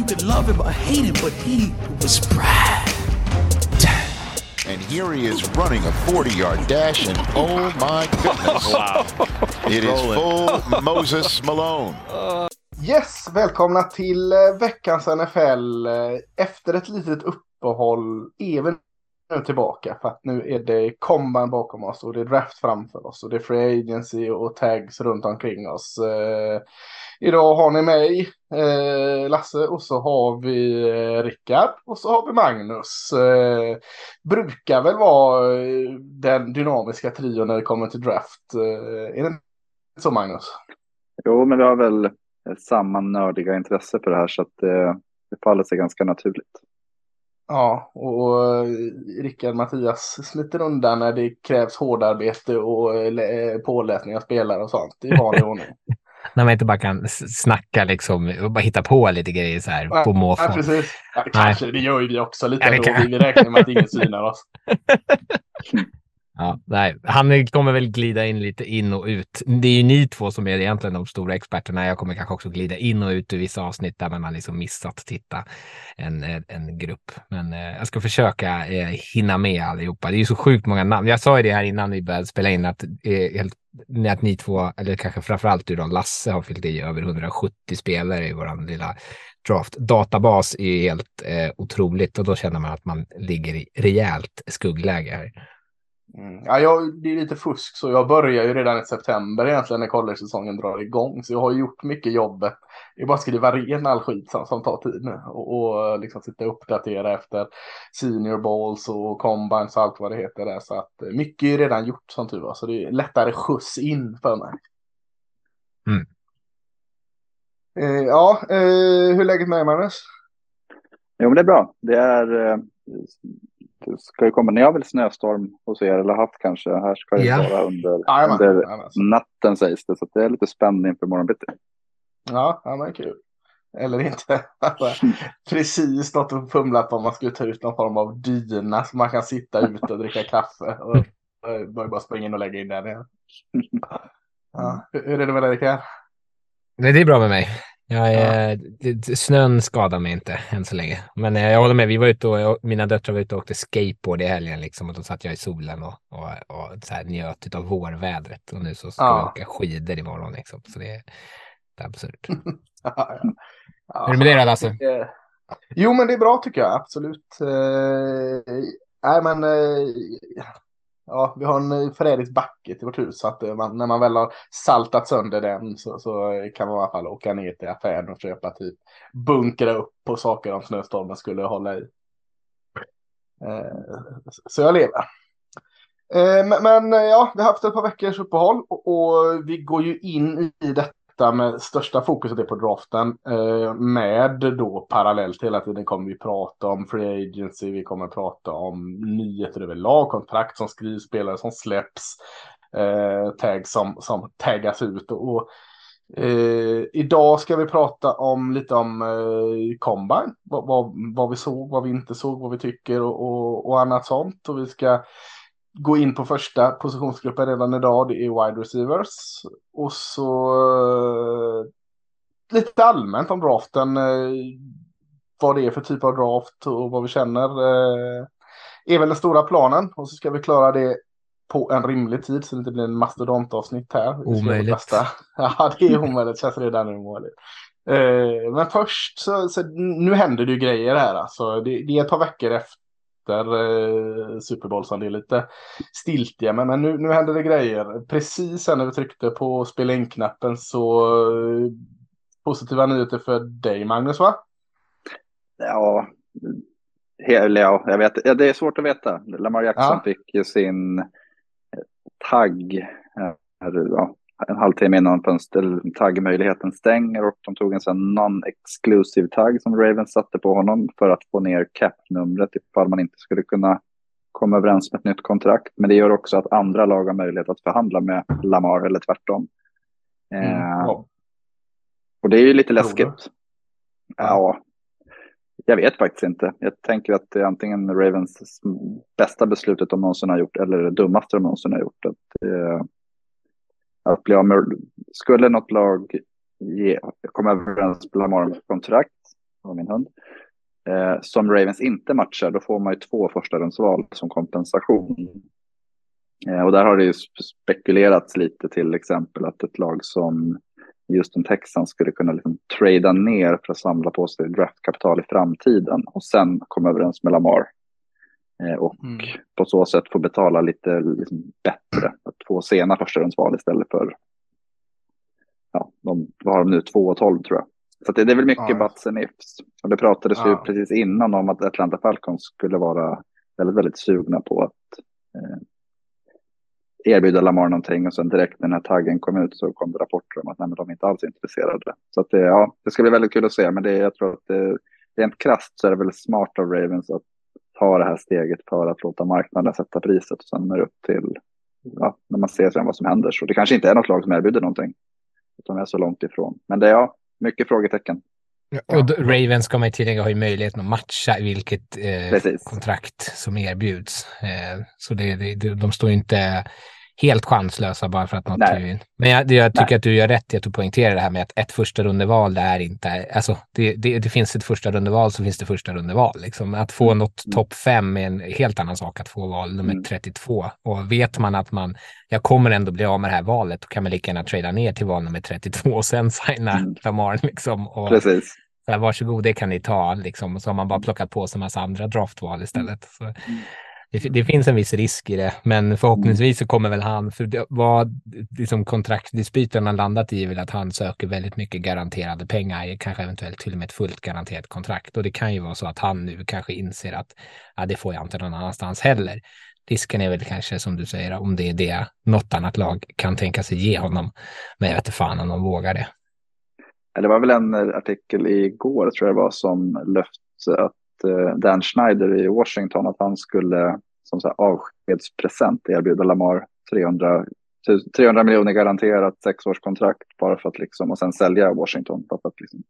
You could love him or hate him, but he was Brad. And here he is running a 40 yard dash, and oh my goodness. Wow. It is full Moses Malone. Yes, välkomna till eh, veckans NFL. Eh, Efter ett litet uppehåll är vi nu tillbaka för att nu är det komban bakom oss och det är draft framför oss och det är free agency och tags runt omkring oss. Eh, idag har ni mig, eh, Lasse, och så har vi eh, Rickard och så har vi Magnus. Eh, brukar väl vara eh, den dynamiska trion när det kommer till draft. Eh, är det inte så Magnus? Jo, men vi har väl samma nördiga intresse för det här så att eh, det faller sig ganska naturligt. Ja, och eh, Rickard Mattias smiter undan när det krävs hårdarbete och eh, lä- påläsning av spelare och sånt. Det är vanlig ordning. När man inte bara kan snacka liksom och bara hitta på lite grejer så här på måfå. Ja, precis. Ja, kanske, det gör ju vi också lite Ja, ändå. Vi räknar med att ingen synar oss. Ja, nej, han kommer väl glida in lite in och ut. Det är ju ni två som är egentligen de stora experterna. Jag kommer kanske också glida in och ut ur vissa avsnitt där man har liksom missat att titta en, en, grupp. Men eh, jag ska försöka eh, hinna med allihopa. Det är ju så sjukt många namn. Jag sa ju det här innan vi började spela in att, eh, helt, att ni två, eller kanske framförallt du då, Lasse har fyllt i över 170 spelare i våran lilla draft. Databas är ju helt eh, otroligt och då känner man att man ligger i rejält skuggläge här. Mm. Ja, jag, det är lite fusk så jag börjar ju redan i september egentligen när college-säsongen drar igång. Så jag har gjort mycket jobbet. Det är bara att skriva ren all skit som, som tar tid nu. Och, och liksom sitta och uppdatera efter senior balls och combines och allt vad det heter där. Så att eh, mycket är redan gjort som tur var. Så det är lättare skjuts in för mig. Mm. Eh, ja, eh, hur är läget med dig Magnus? Jo, men det är bra. Det är... eh, ska ju komma, ni har väl snöstorm hos er eller haft kanske? Här ska det Ja. vara under, Jajamän, under natten sägs det. Så det är lite spänning för morgonbitti. Ja, ja men kul. Eller inte. Precis något och fumlat på om man skulle ta ut någon form av dyna så man kan sitta ute och dricka kaffe. Och, och bara springa in och lägga in den igen. Ja, hur hur är det med dig Rickard? Nej, det är bra med mig. Jag är, det- Snön skadar mig inte än så länge. Men eh, jag håller med. Vi var ute och mina döttrar var ute och åkte skateboard i helgen liksom, och då satt jag i solen och, och, och så här njöt av vårvädret. Och nu så ska Ja. vi åka skidor imorgon. Liksom. Så det är, det är absurt. Ja, ja. Ja, Hur är det med dig då, Lasse? Jo, men det är bra tycker jag. Absolut. Eh, nej, men eh, ja, vi har en eh, förrädisk backe till vårt hus. Så att eh, man, när man väl har saltat sönder den så, så eh, kan man i alla fall åka ner till affären och köpa typ bunkra upp på saker om snöstormen skulle hålla i. Eh, så jag lever. Eh, Men, men ja, vi har haft ett par veckors uppehåll och, och vi går ju in i detta med största fokuset är på draften. Eh, med då parallellt hela tiden kommer vi prata om free agency, vi kommer prata om nyheter överlag, kontrakt som skrivs, spelare som släpps, eh, tags som, som taggas ut. Och, och Eh, idag ska vi prata om lite om eh, Combine, vad, vad, vad vi såg, vad vi inte såg, vad vi tycker och, och, och annat sånt. Och vi ska gå in på första positionsgruppen redan idag, det är wide receivers. Och så eh, lite allmänt om draften, eh, vad det är för typ av draft och vad vi känner. Eh, är väl den stora planen och så ska vi klara det på en rimlig tid så det inte blir en mastodontavsnitt här. Omöjligt. Ja, det är omöjligt. Känns redan nu omöjligt. Men först så, så nu händer det ju grejer här. Alltså, det, det är ett par veckor efter eh, Super Bowl som det är lite stiltje. Men, men nu, nu händer det grejer. Precis när vi tryckte på spela in-knappen så eh, positiva nyheter för dig Magnus va? Ja, eller ja, jag vet. Ja, det är svårt att veta. Lamar Jackson Ja. fick ju sin eh, tagg. Ja, en halvtimme innan fönster, taggmöjligheten stänger och de tog en sån non-exclusive tagg som Ravens satte på honom för att få ner cap-numret ifall man inte skulle kunna komma överens med ett nytt kontrakt. Men det gör också att andra lag har möjlighet att förhandla med Lamar eller tvärtom. Mm, Eh, ja. och det är ju lite läskigt. Ja, jag vet faktiskt inte. Jag tänker att det är antingen Ravens bästa beslutet de någonsin har gjort eller det dummaste de någonsin har gjort. Att, eh, att bli av med, skulle något lag ge, komma överens med Lamar om ett kontrakt, av min hund, eh, som Ravens inte matchar, då får man ju två första rundsval som kompensation. Eh, och där har det ju spekulerats lite till exempel att ett lag som just en Texan skulle kunna liksom trada ner för att samla på sig draftkapital i framtiden och sen komma överens med Lamar. Eh, och Mm. på så sätt få betala lite liksom, bättre. Att få sena första rundsval istället för, ja, de, vad har de nu, 2 och 12 tror jag. Så det, det är väl mycket Ja. buts and ifs. Och det pratades ju Ja. precis innan om att Atlanta Falcons skulle vara väldigt, väldigt sugna på att eh, erbjuda Lamar någonting och sen direkt när den här taggen kom ut så kom det rapporter om att nej, men de är inte alls intresserade. Så att det, ja, det ska bli väldigt kul att se, men det, jag tror att det, rent krasst så är det väl smart av Ravens att ta det här steget för att låta marknaden sätta priset och sen är det upp till, ja, när man ser sen vad som händer. Så det kanske inte är något lag som erbjuder någonting, utan är så långt ifrån. Men det är ja, mycket frågetecken. Och då, Ravens ska man ju tillägga har ju möjligheten att matcha vilket eh, kontrakt som erbjuds. Eh, så det, det, det, de står ju inte helt chanslösa bara för att något Nej. in. Men jag, jag tycker Nej. att du gör rätt i att du poängterar det här med att ett första rundeval, det är inte, alltså det, det, det finns ett första rundeval så finns det första rundeval. Liksom. Att få något topp fem är en helt annan sak att få val nummer Mm. 32. Och vet man att man, jag kommer ändå bli av med det här valet, då kan man lika gärna trada ner till val nummer 32 och sen signa Mm. Lamar liksom. Och, Precis. så här, varsågod, det kan ni ta. Liksom. Och så har man bara plockat på sig en massa andra draftval istället. Så det, det finns en viss risk i det, men förhoppningsvis så kommer väl han, för det, vad liksom kontraktdispyten har landat i är väl att han söker väldigt mycket garanterade pengar, kanske eventuellt till och med ett fullt garanterat kontrakt. Och det kan ju vara så att han nu kanske inser att ja, det får jag inte någon annanstans heller. Risken är väl kanske som du säger, om det är det något annat lag kan tänka sig ge honom. Men jag vet inte fan om de vågar det. Det var väl en artikel igår tror jag det var som löfte att Eh, Dan Schneider i Washington att han skulle som så här, avskedspresent erbjuda Lamar 300, 300 miljoner garanterat sexårskontrakt bara för att liksom och sen sälja Washington bara för att liksom,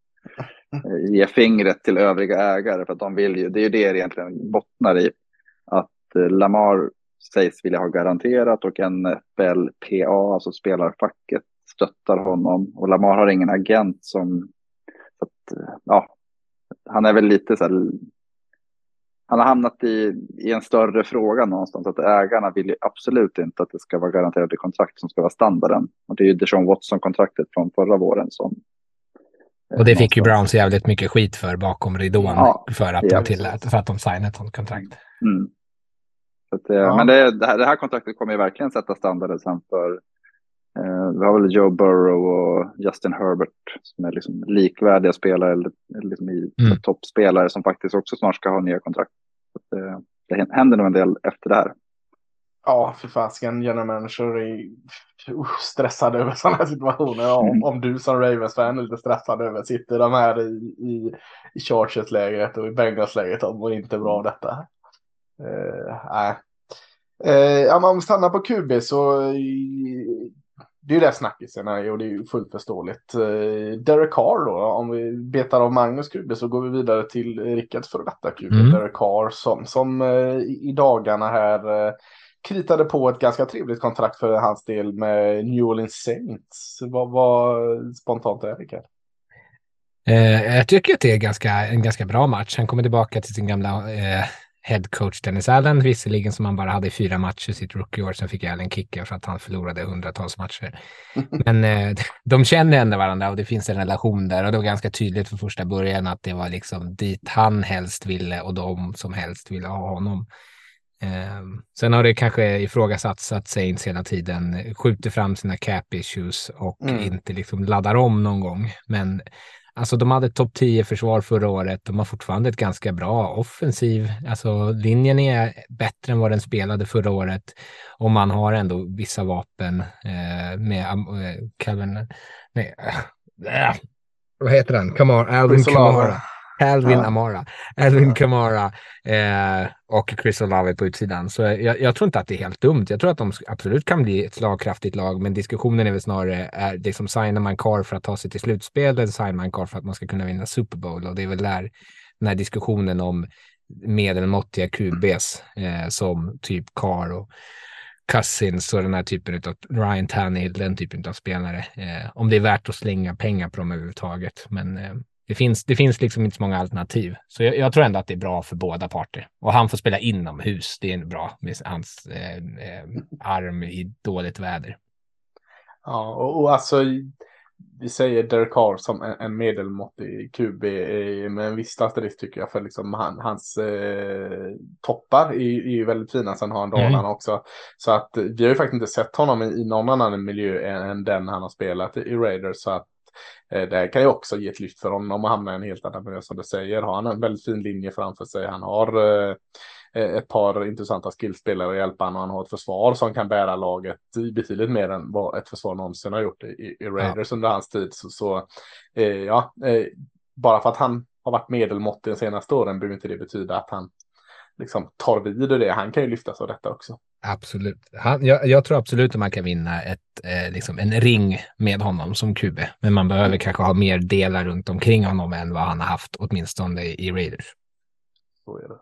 eh, ge fingret till övriga ägare för att de vill ju, det är ju det det egentligen bottnar i att eh, Lamar sägs vilja ha garanterat och NFLPA, alltså spelarfacket, stöttar honom. Och Lamar har ingen agent som... Så att, ja, han är väl lite så här... Han har hamnat i, i en större fråga någonstans. Att ägarna vill ju absolut inte att det ska vara garanterade kontrakt som ska vara standarden. Och det är ju Deshaun Watson-kontraktet från förra våren som... eh, Och det fick ju Browns jävligt mycket skit för bakom ridån Ja, för, att de tillät, för att de signade ett sånt kontrakt. Mm. Så att, eh, Ja. Men det, det, här, det här kontraktet kommer ju verkligen sätta standarden sen för eh, vi har väl Joe Burrow och Justin Herbert som är liksom likvärdiga spelare eller, eller liksom Mm. toppspelare som faktiskt också snart ska ha nya kontrakt. Eh, det händer nog en del efter det här. Ja, för fasken, general manager är usch, stressad över sådana här situationer. Ja, Mm. om, om du som Ravens-fan är lite stressad över, sitter de här i, i, i Chargers-lägret och i Bengals-lägret och mår inte bra av detta. Uh, nej. Men om vi stannar på QB så det är ju det snackisen är och det är ju fullt förståeligt. Uh, Derek Carr då, om vi betar av Magnus QB så går vi vidare till Rickards för detta QB, Mm. Derek Carr som, som eh, i dagarna här eh, kritade på ett ganska trevligt kontrakt för hans del med New Orleans Saints. Vad var spontant är Rickard? Eh, jag tycker att det är ganska, en ganska bra match. Han kommer tillbaka till sin gamla eh, head coach Dennis Allen, visserligen som han bara hade i fyra matcher sitt rookieår. Sen fick Allen kicken för att han förlorade hundratals matcher. Men eh, de känner ändå varandra och det finns en relation där. Och det var ganska tydligt från första början att det var liksom dit han helst ville och de som helst ville ha honom. Eh, sen har det kanske ifrågasatts att Saints hela tiden skjuter fram sina cap issues och Mm. inte liksom laddar om någon gång. Men Alltså de hade topp 10 försvar förra året. De har fortfarande ett ganska bra offensiv. Alltså linjen är bättre än vad den spelade förra året. Och man har ändå vissa vapen eh, med eh, Calvin. Nej, äh, vad heter han? Kamara, Alvin Kamara. Alvin ja. Amara, Alvin ja. Kamara eh, och Chris Olave på utsidan. Så jag, jag, tror inte att det är helt dumt. Jag tror att de absolut kan bli ett slagkraftigt lag, men diskussionen är väl snarare är det som signar man kvar för att ta sig till slutspel eller signar man kvar för att man ska kunna vinna Super Bowl? Och det är väl där den här diskussionen om medelmåttiga QBs eh, som typ Carr och Cousins och den här typen av Ryan Tannehill, den typen av spelare. Eh, om det är värt att slänga pengar på dem överhuvudtaget. Men eh, det finns, det finns liksom inte så många alternativ. Så jag, jag, tror ändå att det är bra för båda parter. Och han får spela inomhus. Det är bra med hans eh, eh, arm i dåligt väder. Ja, och, och alltså vi säger Derek Carr som en, en medelmåttig QB med en viss asterisk tycker jag. För liksom han, hans eh, toppar är, är ju väldigt fina. Sen har han dalarna mm. också. Så att vi har ju faktiskt inte sett honom i, i någon annan miljö än, än den han har spelat i, i Raiders. Så att Eh, det kan ju också ge ett lyft för honom och hamna i en helt annan miljö som du säger. Har han en väldigt fin linje framför sig. Han har eh, ett par intressanta skillspelare att hjälpa honom och han har ett försvar som kan bära laget betydligt mer än vad ett försvar någonsin har gjort i, i Raiders ja. under hans tid. Så, så eh, ja, eh, bara för att han har varit medelmåttig de senaste åren behöver inte det betyda att han liksom tar vid det. Han kan ju lyftas av detta också. Absolut. Han, jag, jag, tror absolut att man kan vinna ett, eh, liksom en ring med honom som QB. Men man behöver kanske ha mer delar runt omkring honom än vad han har haft, åtminstone i Raiders. Så är det.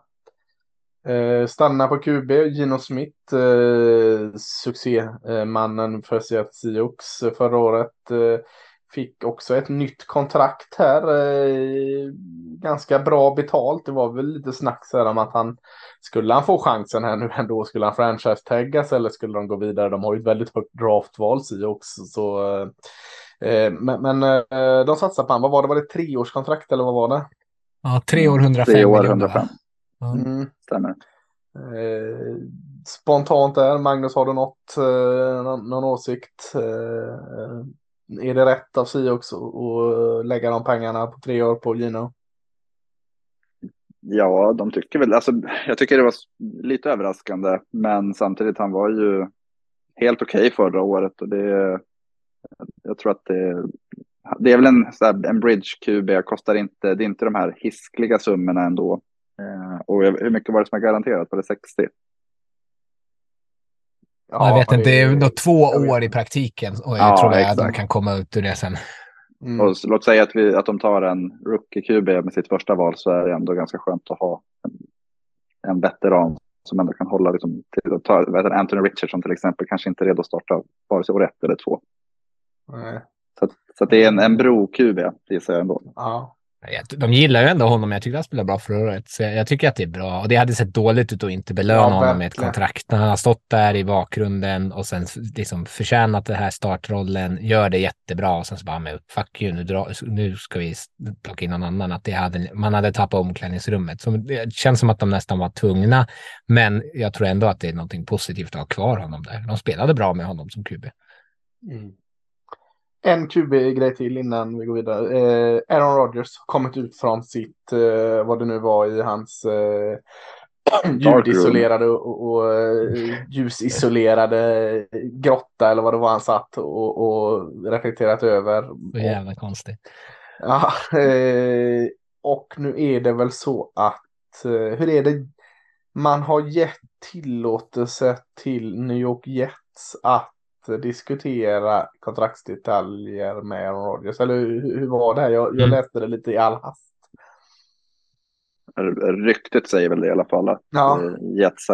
Eh, stanna på QB, Gino Smith, eh, succémannen för Seattle Seahawks förra året. Eh, Fick också ett nytt kontrakt här. Eh, ganska bra betalt. Det var väl lite snack så här om att han skulle han få chansen här nu ändå. Skulle han franchise-taggas eller skulle de gå vidare? De har ju ett väldigt högt draftval i också. Så, eh, men men eh, de satsar på honom. Vad var det? Var det treårskontrakt eller vad var det? Ja, tre år 105 Tre år 105. Mm. Stämmer. Eh, spontant där, Magnus, har du något, eh, någon, någon åsikt? Eh, är det rätt av Siox att lägga de pengarna på tre år på Gino? Ja, de tycker väl, alltså jag tycker det var lite överraskande, men samtidigt han var ju helt okej okay förra året och det, jag tror att det, det är väl en, här, en bridge QB, kostar inte, det är inte de här hiskliga summorna ändå. Eh, och hur mycket var det som är garanterat? Var det 60? Ja, jag vet inte, det är nog två år i praktiken och jag ja, tror jag att de kan komma ut ur det sen. Mm. Och låt säga att, vi, att de tar en rookie-QB med sitt första val så är det ändå ganska skönt att ha en, en veteran som ändå kan hålla liksom, till att ta, vet, Anthony Richardson till exempel kanske inte är redo att starta vare sig år ett eller två. Nej. Så, så det är en, en bro-QB, gissar jag ändå. Ja. De gillar ju ändå honom. Jag tycker han spelar bra förra året. Så jag tycker att det är bra. Och det hade sett dåligt ut att inte belöna ja, honom med ett kontrakt. Han har stått där i bakgrunden och sen liksom förtjänat den här startrollen. Gör det jättebra och sen så bara, men fuck you, nu, dra, nu ska vi plocka in någon annan. Att det hade, man hade tappat omklädningsrummet. Så det känns som att de nästan var tvungna. Men jag tror ändå att det är någonting positivt att ha kvar honom där. De spelade bra med honom som QB. Mm. En QB-grej till innan vi går vidare. Eh, Aaron Rodgers har kommit ut från sitt, eh, vad det nu var i hans eh, ljudisolerade och, och eh, ljusisolerade grotta eller vad det var han satt och, och reflekterat över. Så jävla konstigt. Ja, eh, och nu är det väl så att, eh, hur är det, man har gett tillåtelse till New York Jets att diskutera kontraktsdetaljer med Aaron Rodgers? Eller hur, hur var det här? Jag, jag mm. läste det lite i all hast. Ryktet säger väl det i alla fall att ja. Eh, Jets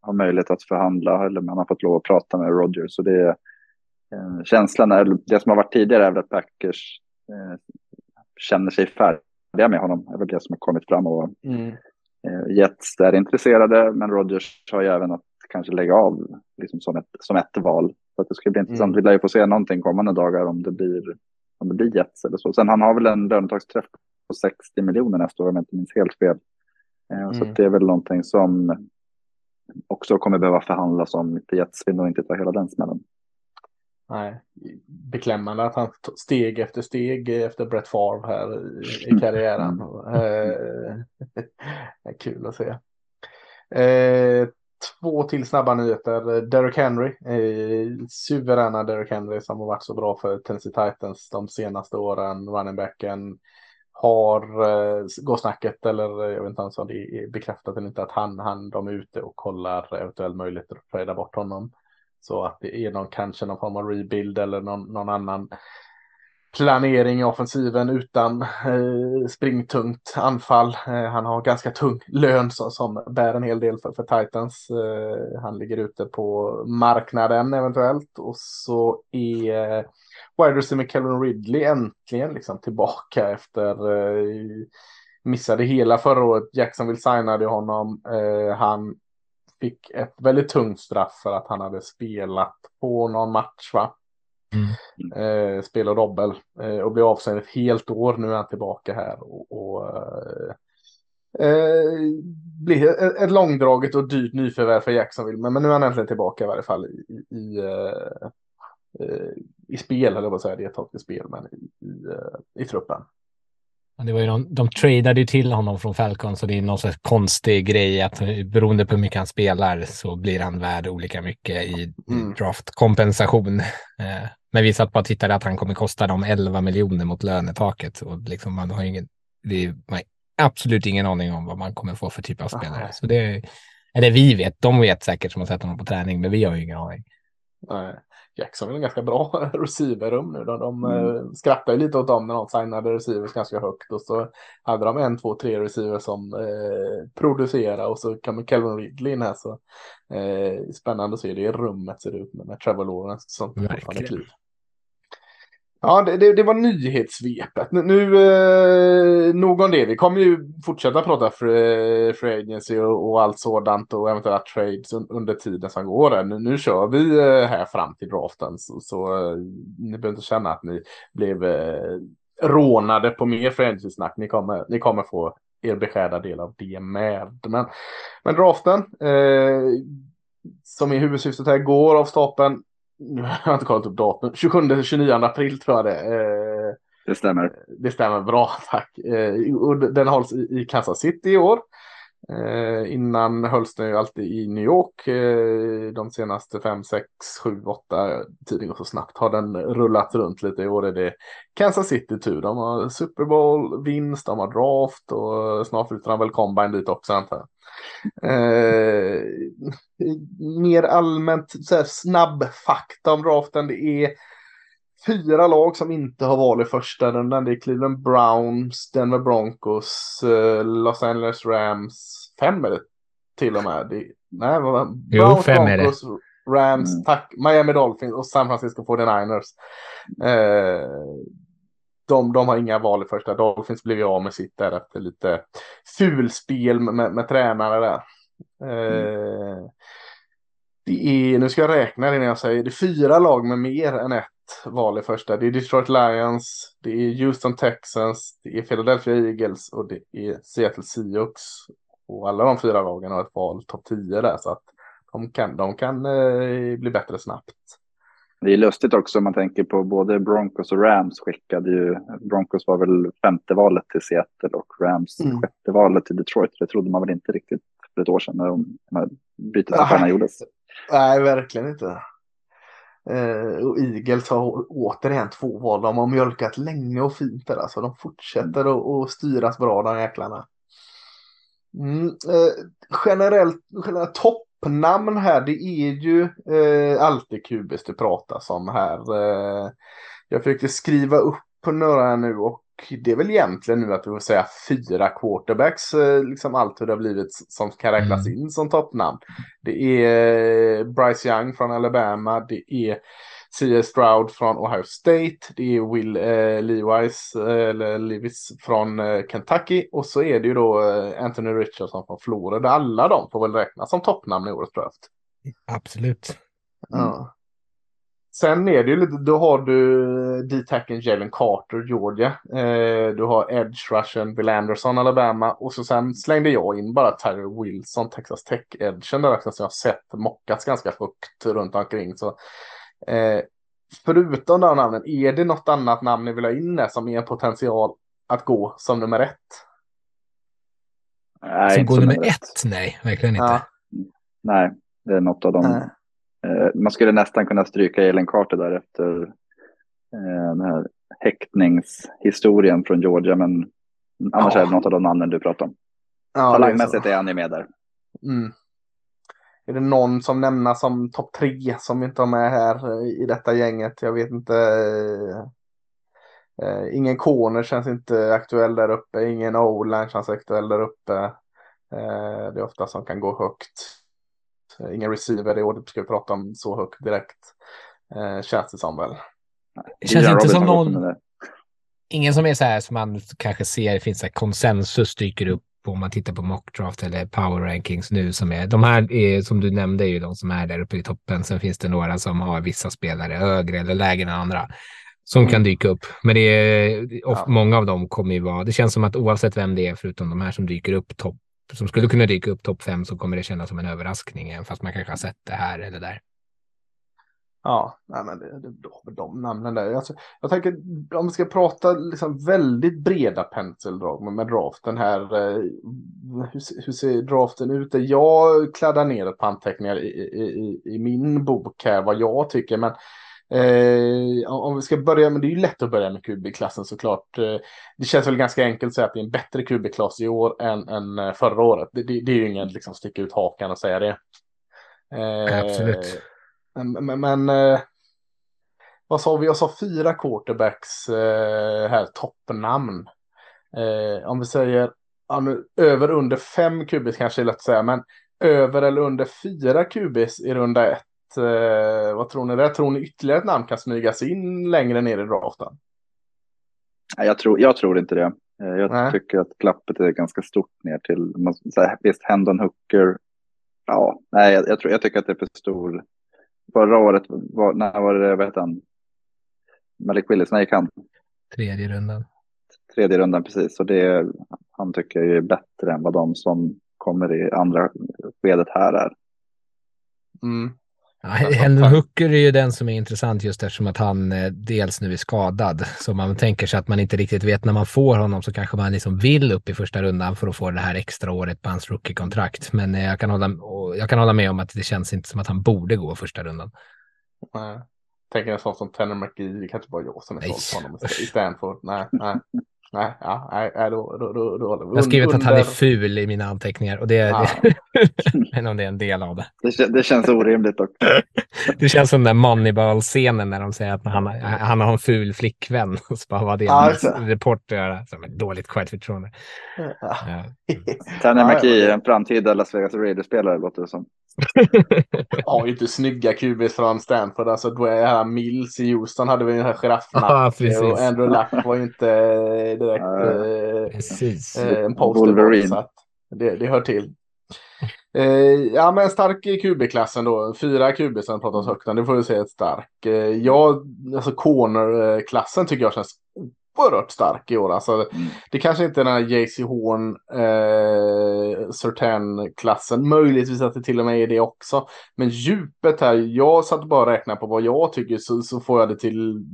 har möjlighet att förhandla eller man har fått lov att prata med Rodgers. Så det är eh, känslan, är, det som har varit tidigare är väl att Packers eh, känner sig färdiga med honom. Det är väl det som har kommit fram och mm. eh, Jets är intresserade men Rodgers har ju även att kanske lägga av liksom som, ett, som ett val så att det ska bli intressant. Mm. Vi lär ju få se någonting kommande dagar om det blir, om det blir Jets eller så. Sen han har väl en lönetagsträff på 60 miljoner nästa år om jag inte minns helt fel. Eh, mm. Så det är väl någonting som också kommer behöva förhandlas om. Jets vill nog inte ta hela den smällen. nej. Beklämmande att han steg efter steg efter Brett Favre här i, i karriären. Eh, kul att se. Eh, två till snabba nyheter. Derrick Henry, eh, suveräna Derrick Henry som har varit så bra för Tennessee Titans de senaste åren. Running backen har eh, går snacket eller eh, jag vet inte ens om det är bekräftat eller inte att han, han de är ute och kollar eventuell möjligheter att trada bort honom. Så att det är någon kanske någon form av rebuild eller någon, någon annan planering i offensiven utan eh, springtungt anfall. Eh, han har ganska tung lön som, som bär en hel del för, för Titans. Eh, han ligger ute på marknaden eventuellt och så är eh, wide receiver Kevin Ridley äntligen liksom tillbaka efter eh, missade hela förra året. Jacksonville signade honom. Eh, han fick ett väldigt tungt straff för att han hade spelat på någon match va? Mm. Eh, spel och dobbel eh, och blev avstängd ett helt år. Nu är han tillbaka här och, och eh, eh, blir ett, ett långdraget och dyrt nyförvärv för Jacksonville. Men, men nu är han äntligen tillbaka i varje fall i, i, i, eh, eh, spel, eller vad säger det är ett spel, men i, i, i truppen. Det var ju någon, de tradade ju till honom från Falcon så det är någon sorts konstig grej att beroende på hur mycket han spelar så blir han värd olika mycket i Mm. draftkompensation. Eh, Men vi satt bara och tittade att han kommer kosta dem 11 miljoner mot lönetaket och liksom man har ingen, det man har absolut ingen aning om vad man kommer få för typ av spelare. Så det, eller vi vet, de vet säkert som har sett honom på träning, men vi har ju ingen aning. Nej, Jackson är en ganska bra receiverrum nu. De, de Mm. eh, skrattar ju lite åt dem när de signade receivers ganska högt och så hade de en, två, tre receivers som eh, producerar och så kommer Calvin Ridley in här så eh, spännande att se det i rummet ser det ut med, med Trevor Lawrence som fortfarande kliv. Ja, det, det, det var nyhetssvepet. Nu, nu eh, nog om det. Vi kommer ju fortsätta prata free, eh, free agency och, och allt sådant och eventuella trades under tiden som går. Nu, nu kör vi eh, här fram till draften så, så eh, ni behöver inte känna att ni blev eh, rånade på mer free agency-snack. Ni kommer, ni kommer få er beskärda del av det med. Men, men draften eh, som är huvudsyftet här går av stapeln nu har jag inte kollat upp datum. 27-29 april tror jag det är. Det stämmer. Det stämmer bra, tack. Eh, och den hålls i i Kansas City i år. Eh, innan hölls den ju alltid i New York. Eh, de senaste 5, 6, 7, 8, tiden går så snabbt, har den rullat runt lite. I år är det Kansas City tur. De har Super Bowl, vinst, de har draft och snart flyttar de väl combine dit också antar jag. Eh, mer allmänt så här, snabb fakta om draften. Det är fyra lag som inte har val i första rundan. Det är Cleveland Browns, Denver Broncos, eh, Los Angeles Rams. Fem är det till och med. Det, nej, vad var det? Jo, Browns, fem är det. Broncos, Rams, Mm. tack, Miami Dolphins och San Francisco 49ers. Eh, de, de har inga val i första. Dolphins blev ju av med sitt där efter lite fulspel med, med, tränare där. Eh, det är, nu ska jag räkna innan jag säger, det är fyra lag med mer än ett val i första. Det är Detroit Lions, det är Houston Texans, det är Philadelphia Eagles och det är Seattle Seahawks. Och alla de fyra lagen har ett val topp 10 där så att de kan, de kan eh, bli bättre snabbt. Det är lustigt också om man tänker på både Broncos och Rams skickade ju, Broncos var väl femte valet till Seattle och Rams Mm. sjätte valet till Detroit. Det trodde man väl inte riktigt för ett år sedan när de när bytesaffärerna gjordes. Nej, verkligen inte. Eh, och Eagles har återigen två val. De har mjölkat länge och fint där. Alltså, de fortsätter att, att styras bra, de jäklarna. Mm, eh, generellt, generellt toppnamn här, det är ju eh, alltid Kubis det pratas om här. Eh, jag försökte skriva upp på några här nu och det är väl egentligen nu att vi får säga fyra quarterbacks, eh, liksom allt hur det har blivit som kan räknas Mm. in som toppnamn. Det är eh, Bryce Young från Alabama, det är C.S. Stroud från Ohio State, det är Will eh, Levis, eh, eller Levis från eh, Kentucky och så är det ju då eh, Anthony Richardson från Florida. Alla de får väl räknas som toppnamn i årets draft. Absolut. Ja. Sen är det ju lite, då har du D-tacken Jalen Carter, Georgia. Eh, du har Edge Russian, Bill Anderson, Alabama. Och så sen slängde jag in bara Tyler Wilson, Texas Tech Edgen där också, som jag har sett mockats ganska högt runt omkring. Så, eh, förutom de namnen, är det något annat namn ni vill ha in där som är en potential att gå som nummer ett? Nej, Som går som nummer nummer ett? Nej, verkligen inte. Ja. Nej, det är något av dem. Eh, man skulle nästan kunna stryka Ellen Carter där efter eh, den här häktningshistorien från Georgia, men annars Ja. är det något av de namnen du pratar om. Ja, det är. Talangmässigt är han ju med där. Mm. Är det någon som nämnas som topp tre som inte har med här eh, i detta gänget? Jag vet inte. eh, eh, ingen corner känns inte aktuell där uppe. Ingen o-line känns aktuell där uppe. Eh, det är ofta som kan gå högt. Ingen receiver i år, ska vi prata om så högt direkt. Eh, känns det som väl. Det känns inte som någon, ingen som är så här som man kanske ser, det finns så konsensus dyker upp om man tittar på mockdraft eller power rankings nu som är, de här är, som du nämnde är ju de som är där uppe i toppen. Sen finns det några som har vissa spelare högre eller lägre än andra som kan dyka upp. Men det är, Ja. många av dem kommer ju vara, det känns som att oavsett vem det är, förutom de här som dyker upp topp, som skulle kunna dyka upp topp fem så kommer det kännas som en överraskning, även fast man kanske har sett det här eller där. Ja, nej men det, det, de, de namnen där. Alltså, jag tänker om vi ska prata liksom väldigt breda penseldrag med, med draften här. Eh, hur, hur ser draften ut? Jag kladdar ner ett par anteckningar i, i, i, i min bok här vad jag tycker. Men eh, om vi ska börja, men det är ju lätt att börja med QB-klassen såklart. Eh, det känns väl ganska enkelt att säga att det är en bättre QB-klass i år än, än eh, förra året. Det, det, det är ju ingen liksom sticka ut hakan och säga det. Eh, Absolut men, men, eh, vad sa vi? Jag sa fyra quarterbacks eh, här, toppnamn. Eh, om vi säger över under fem kubis kanske är lätt att säga, men över eller under fyra kubis i runda ett. Vad tror ni där? Tror ni ytterligare ett namn kan smygas in längre ner i draften? Jag tror, jag tror inte det. Jag Nej. tycker att glappet är ganska stort ner till, så här, visst, Hendon Hooker. Ja, nej, jag, jag, tror, jag tycker att det är för stor. Förra året, var, när var det, vad han? Malik Willis, när gick han? Tredje rundan. Tredje rundan precis. Och det, han tycker jag är bättre än vad de som kommer i andra skedet här är. Mm. Ja, Hendon Hooker är ju den som är intressant just eftersom att han eh, dels nu är skadad. Så man tänker sig att man inte riktigt vet när man får honom så kanske man liksom vill upp i första rundan för att få det här extra året på hans rookie-kontrakt. Men eh, jag kan, hålla, jag kan hålla med om att det känns inte som att han borde gå första rundan. Nej. Tänker en sån som Tanner McGee, det kanske bara jag som är såld på honom i. Stanford. Nej, nej. Nej, ja, nej, nej, då, då, då, då, Jag har skrivit att han är ful i mina anteckningar och det är, Ja. men om det är en del av det. Det, det känns orimligt också. Det känns som den Moneyball-scenen när de säger att han, han har en ful flickvän. Och så bara, vad det Ja, det. en reporter göra. Som ett dåligt självförtroende. Ja. Ja. Tanner McKee det- en framtida Las Vegas Raiders-spelare låter det som. har ju inte snygga QBs från Stanford. Alltså då är här Mills i Houston hade vi den här giraffnacken. precis. och Andrew Luck var ju inte direkt Ja. eh, Precis. eh, en poster så att det, det hör till. Eh, ja men stark i QB-klassen då. Fyra QB som pratas högt om. Det får vi säga ett stark. Eh, jag, alltså corner-klassen tycker jag känns oerhört stark i år. Alltså, Mm. det kanske inte är den här JC Horn eh, Certain-klassen. Möjligtvis att det till och med är det också. Men djupet här, jag satt bara och räknade på vad jag tycker så, så får jag det till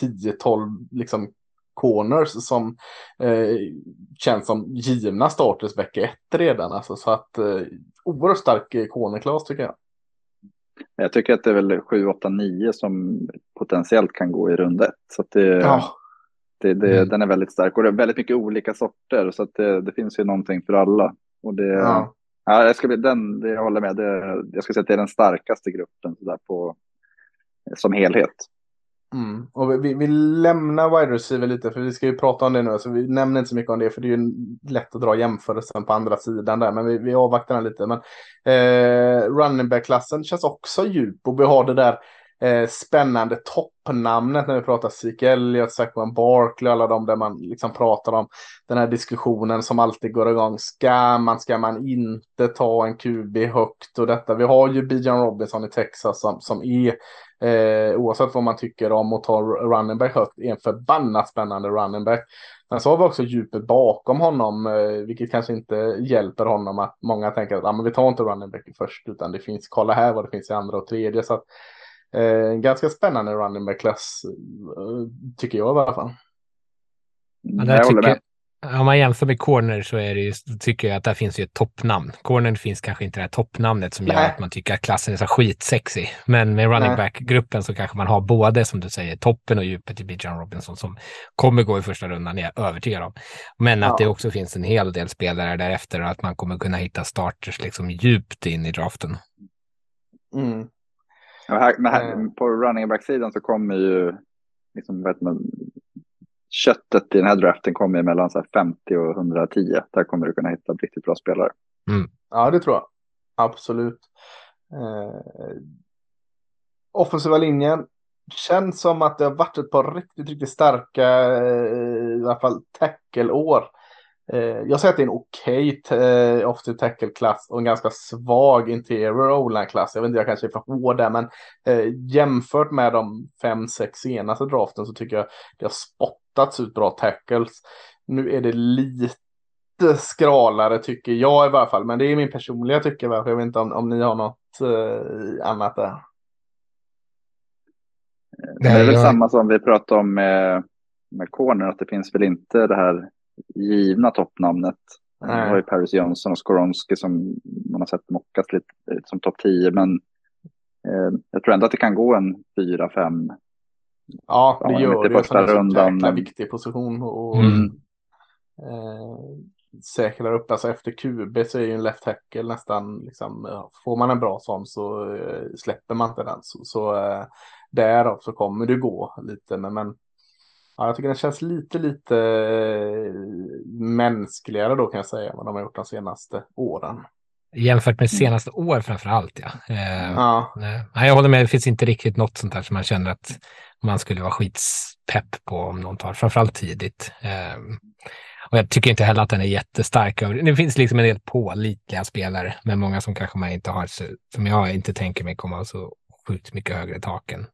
10-12 liksom corners som eh, känns som givna starters vecka ett redan. Alltså, så att eh, oerhört stark cornerklass tycker jag. Jag tycker att det är väl 7, 8, 9 som potentiellt kan gå i runda ett. Så att det, Ja, det, det, Mm. den är väldigt stark och det är väldigt mycket olika sorter. Så att det, det finns ju någonting för alla. Och det, ja. ja. jag, ska bli, den, det, jag håller med. Det, jag skulle säga att det är den starkaste gruppen så där på, som helhet. Mm. Och vi, vi, vi lämnar wide receiver lite för vi ska ju prata om det nu. Så vi nämner inte så mycket om det för det är ju lätt att dra jämförelsen på andra sidan där. Men vi, vi avvaktar den lite. Men eh, running back-klassen känns också djup och vi har det där eh, spännande toppnamnet när vi pratar Zeke Elliot, Saquon Barkley, alla de där man liksom pratar om den här diskussionen som alltid går igång. Ska man, ska man inte ta en QB högt och detta? Vi har ju Bijan Robinson i Texas som, som är Eh, oavsett vad man tycker om att ta running back högt, är en förbannat spännande running back. Men så har vi också djupet bakom honom, eh, vilket kanske inte hjälper honom att många tänker att ah, men vi tar inte running back först, utan det finns, kolla här vad det finns i andra och tredje. Så att, Eh, ganska spännande running back-klass, eh, tycker jag i alla fall. Ja, där tycker, om man jämför med corner så är det ju, tycker jag att där finns ju ett toppnamn. Corner finns kanske inte det här toppnamnet som gör Nej. att man tycker att klassen är så skitsexig. Men med running back-gruppen så kanske man har både, som du säger, toppen och djupet i Bijan Robinson som kommer gå i första rundan, är jag övertygad om. Men att det också finns en hel del spelare därefter och att man kommer kunna hitta starters liksom djupt in i draften. Mm. Här, men här, på running back-sidan så kommer ju liksom, vet man, köttet i den här draften kommer ju mellan så 50 och 110. Där kommer du kunna hitta riktigt bra spelare. Mm. Ja, det tror jag. Absolut. Eh, offensiva linjen känns som att det har varit ett par riktigt, riktigt starka, eh, i alla fall tackle-år. Eh, jag säger att det är en okej okay, eh, offensive tackle-klass och en ganska svag interior o-line-klass. Jag vet inte, jag kanske är för hård där, men eh, jämfört med de fem, sex senaste draften så tycker jag det har spott spottats ut bra tackles. Nu är det lite skralare tycker jag i varje fall. Men det är min personliga tycke. Jag vet inte om, om ni har något eh, annat där. Det är väl samma som vi pratade om med, med corner. Att det finns väl inte det här givna toppnamnet. Det har ju Paris Johnson och Skoronski som man har sett mockas lite som topp 10. Men eh, jag tror ändå att det kan gå en 4-5 Ja, det gör det. Första det är en jäkla viktig position. Och, mm. eh, säkrar upp. Alltså efter QB så är ju en left tackle nästan liksom. Får man en bra sån så eh, släpper man inte den. Så, så eh, därav så kommer det gå lite. Men, men ja, jag tycker den känns lite, lite eh, mänskligare då kan jag säga. Vad de har gjort de senaste åren. Jämfört med senaste år framför allt, ja. Eh, ja. Nej, jag håller med, det finns inte riktigt något sånt där som man känner att man skulle vara skitspepp på om någon tar, framförallt tidigt. Eh, och jag tycker inte heller att den är jättestark. Det finns liksom en del pålitliga spelare, men många som kanske man inte har, som jag inte tänker mig kommer så sjukt mycket högre tak än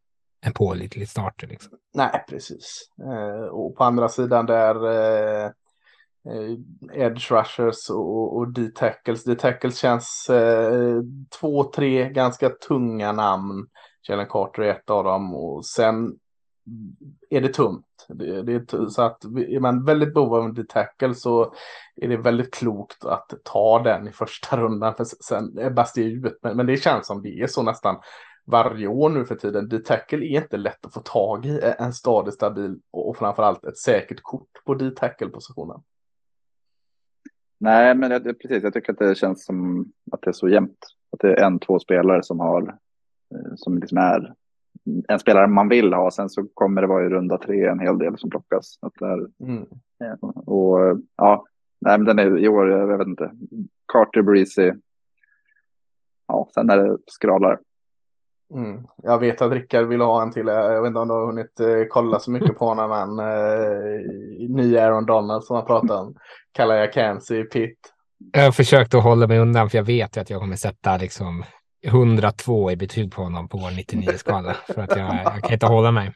en pålitlig starter. Liksom. Nej, precis. Eh, och på andra sidan där eh, eh edge rushers och, och D-tackles. D-tackles känns eh, två, tre ganska tunga namn. Jalen Carter är ett av dem och sen är det tunt. Det, det är, så att är man väldigt behov av en D-tackle så är det väldigt klokt att ta den i första rundan för sen ebbas det ut. Men, men det känns som det är så nästan varje år nu för tiden. D-tackle är inte lätt att få tag i en stadig, stabil och framförallt ett säkert kort på D-tackle-positionen. Nej, men jag, precis. Jag tycker att det känns som att det är så jämnt. Att det är en, två spelare som har, eh, som liksom är en spelare man vill ha. Sen så kommer det vara i runda tre en hel del som plockas. Att det mm. Och ja, nej, men den är i år, jag vet inte. Carter, Breezy. Ja, sen är det skralare. Mm. Jag vet att Rickard vill ha en till. Jag vet inte om du har hunnit eh, kolla så mycket på honom än. Eh, ny Aaron Donald som han pratar om. Kallar jag Kamsi Pitt. Jag har försökt att hålla mig undan för jag vet att jag kommer sätta liksom 102 i betyg på honom på vår 99-skala. för att jag, jag kan inte hålla mig.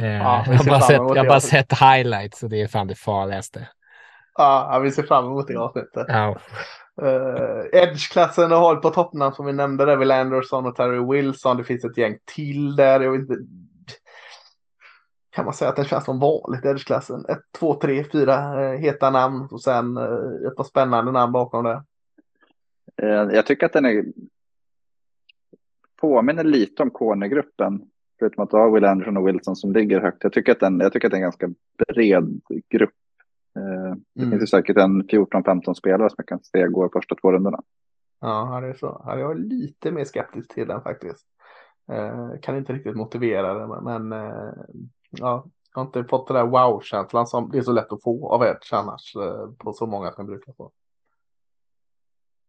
Eh, ja, jag har bara, sett, jag bara sett highlights och det är fan det farligaste. Ja, vi ser fram emot det avsnittet. Ja. Uh, Edge-klassen har hållit på toppnamn som vi nämnde. Där Will Anderson och Terry Wilson. Det finns ett gäng till där. Jag vet inte. Kan man säga att den känns som vanligt Edge-klassen? Ett, två, tre, fyra uh, heta namn och sen uh, ett par spännande namn bakom det. Jag tycker att den är påminner lite om Corner-gruppen. Förutom att du har Will Anderson och Wilson som ligger högt. Jag tycker att den, jag tycker att det är en ganska bred grupp det mm. finns ju säkert en 14-15 spelare som jag kan se går första två rundorna. Ja, det är så. Jag är lite mer skeptisk till den faktiskt. Eh, kan inte riktigt motivera det, men eh, ja, jag har inte fått den där wow-känslan som det är så lätt att få av Edge annars på så många som brukar få.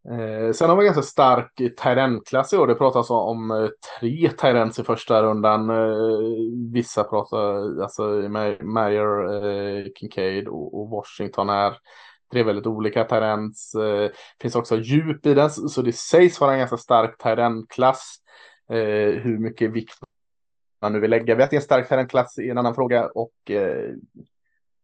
Eh, sen har vi ganska stark Tyrant-klass i år. Det pratas om eh, tre Tyrants i första rundan. Eh, vissa pratar, alltså Mayer, eh, Kincaid och, och, Washington är tre väldigt olika Tyrants. Eh, finns också djup i den, så det sägs vara en ganska stark Tyrant-klass. Eh, hur mycket vikt man nu vill lägga. Vi har en stark Tyrant-klass i en annan fråga och eh,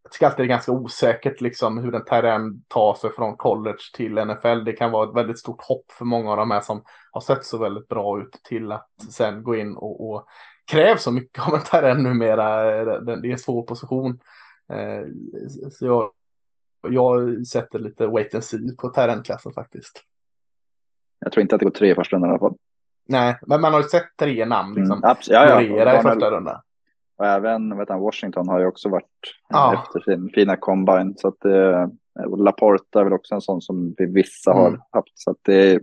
jag tycker alltid det är ganska osäkert liksom hur en terrän tar sig från college till NFL. Det kan vara ett väldigt stort hopp för många av de här som har sett så väldigt bra ut till att sen gå in och, och krävs så mycket av en terrän numera. Det är en svår position. Eh, så jag, jag sätter lite wait and see på terränklassen faktiskt. Jag tror inte att det går tre i första rundan i alla fall. Nej, men man har ju sett tre namn liksom Mm, ja, ja. florera i första rundan. Och även vet han, Washington har ju också varit Ja. efter sin fina combine. Så att det, och Laporta är väl också en sån som vi vissa har Mm. haft. Så att det eh,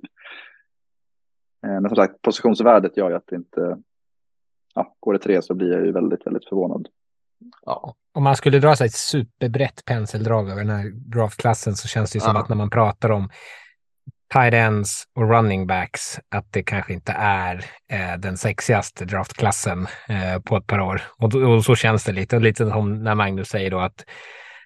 men som sagt, positionsvärdet gör ju att det inte, ja, går det tre så blir jag ju väldigt, väldigt förvånad. Ja. Om man skulle dra sig ett superbrett penseldrag över den här draftklassen så känns det ju som Ja. att när man pratar om tight ends och running backs att det kanske inte är eh, den sexigaste draftklassen eh, på ett par år. Och, och så känns det lite. Och lite som när Magnus säger då att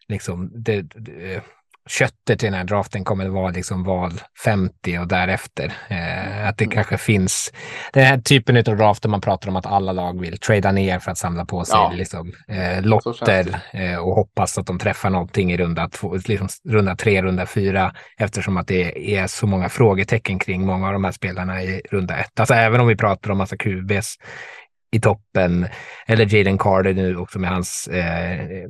liksom det, det, eh, köttet i den här draften kommer att vara liksom val 50 och därefter. Eh, att det kanske finns den här typen av draft där man pratar om att alla lag vill trada ner för att samla på sig Ja. liksom, eh, lotter eh, och hoppas att de träffar någonting i runda, två, liksom runda tre, runda fyra eftersom att det är så många frågetecken kring många av de här spelarna i runda ett. Alltså även om vi pratar om massa QBs i toppen eller Jaden Carter nu också med hans eh,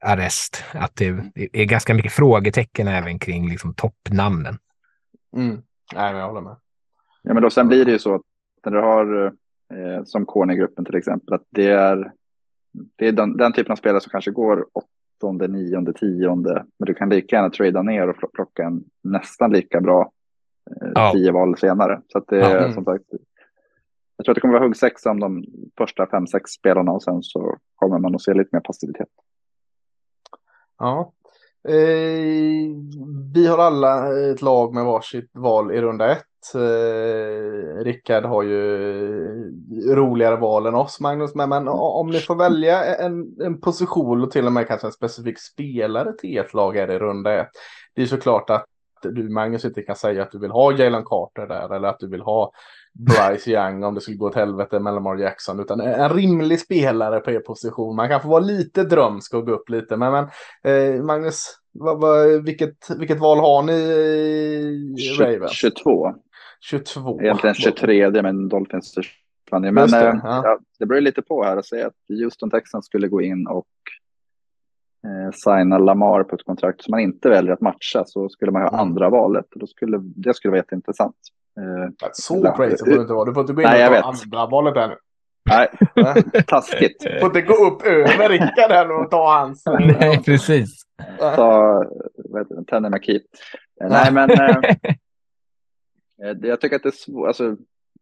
arrest. Att det är ganska mycket frågetecken även kring liksom, toppnamnen. Mm. Nej, men jag håller med. Ja, men då, sen blir det ju så att när du har eh, som cornergruppen till exempel, att det är, det är den, den typen av spelare som kanske går åttonde, nionde, tionde, men du kan lika gärna trada ner och pl- plocka en nästan lika bra eh, Ja. tio val senare. Så att det är Mm. som sagt, jag tror att det kommer vara huggsexa om de första fem, sex spelarna och sen så kommer man att se lite mer passivitet. Ja. Eh, vi har alla ett lag med varsitt val i runda ett. Eh, Rickard har ju roligare val än oss, Magnus. Men, men om ni får välja en, en position och till och med kanske en specifik spelare till ert lag är det i runda ett. Det är såklart att du, Magnus, inte kan säga att du vill ha Jalen Carter där eller att du vill ha Bryce Young om det skulle gå åt helvete med Lamar Jackson. Utan en rimlig spelare på er position. Man kan få vara lite drömsk och gå upp lite. Men, men eh, Magnus, vad, vad, vilket, vilket val har ni i Ravens? 22. 22. Egentligen 23, men Dolphins försvann ju. Men det, eh, ja. ja, det beror lite på här att säga att Houston Texans skulle gå in och eh, signa Lamar på ett kontrakt som man inte väljer att matcha så skulle man ha Mm. andra valet. Då skulle, det skulle vara jätteintressant. Eh, Så crazy får du inte vara. Du får inte gå in Nej, och ta andra valet där nu. nej, taskigt. Du får inte gå upp över Rickard här och ta hans. Nej, precis. Ta, vad heter det, Tenny McKeep. Eh, nej, men eh, eh, jag tycker att det är svårt. Alltså,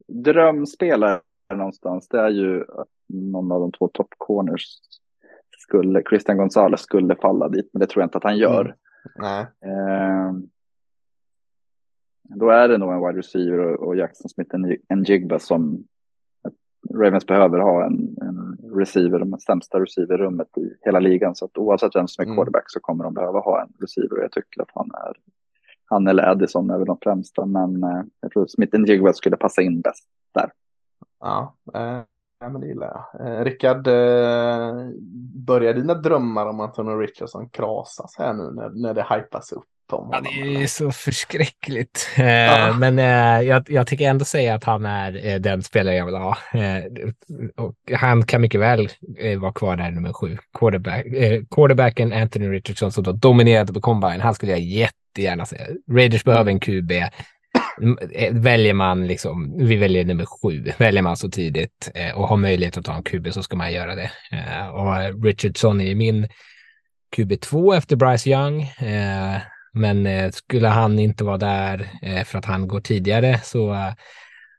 drömspelare någonstans, det är ju att någon av de två top corners skulle, Christian Gonzalez skulle falla dit, men det tror jag inte att han gör. Mm. Nej. Eh, då är det nog en wide receiver och, och Jackson Smith en, Jigba som Ravens behöver ha en, en receiver, de sämsta receiverrummet i hela ligan. Så att oavsett vem som är Mm. quarterback så kommer de behöva ha en receiver och jag tycker att han är han eller Addison är väl de främsta, men eh, jag tror Smith Jigba skulle passa in bäst där. Ja, eh, ja, men det gillar jag. Eh, Rickard, eh, börjar dina drömmar om Antonio Richardson krasas här nu när, när det hypas upp Ja, det är så förskräckligt. Eh, Ja. Men eh, jag, jag tycker ändå säga att han är eh, den spelare jag vill ha. Eh, och han kan mycket väl eh, vara kvar där nummer sju. Quarterback, eh, quarterbacken Anthony Richardson som då dominerade på combine. Han skulle jag jättegärna säga. Raiders behöver en QB. Mm, eh, Väljer man liksom, vi väljer nummer sju, väljer man så tidigt eh, och har möjlighet att ta en QB så ska man göra det. Eh, och Richardson är min QB2 efter Bryce Young. Men eh, skulle han inte vara där eh, för att han går tidigare så eh,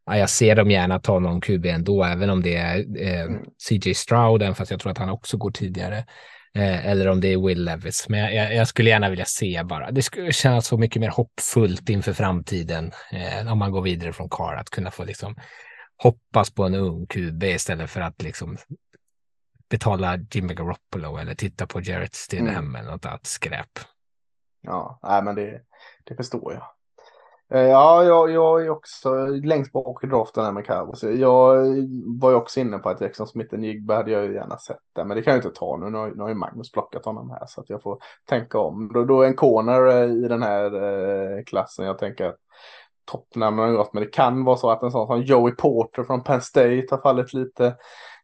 ja, jag ser dem gärna ta någon QB ändå, även om det är Mm. CJ Stroud, även fast jag tror att han också går tidigare. Eller om det är Will Levis. Men jag, jag, skulle gärna vilja se bara. Det skulle kännas så mycket mer hoppfullt inför framtiden om man går vidare från Carr, att kunna få liksom hoppas på en ung QB istället för att liksom betala Jimmy Garoppolo eller titta på Jarrett Stidham eller något annat skräp. Ja, nej, men det, det förstår jag. Eh, ja, jag, jag är också längst bak i draften här med Cowboys. Jag var ju också inne på att Jackson Smith Jigba hade jag ju gärna sett där, men det kan jag inte ta nu. Nu har, nu har ju Magnus plockat honom här så att jag får tänka om. Då, då är en corner eh, i den här eh, klassen. Jag tänker att toppnamnen har gått, men det kan vara så att en sån som Joey Porter från Penn State har fallit lite.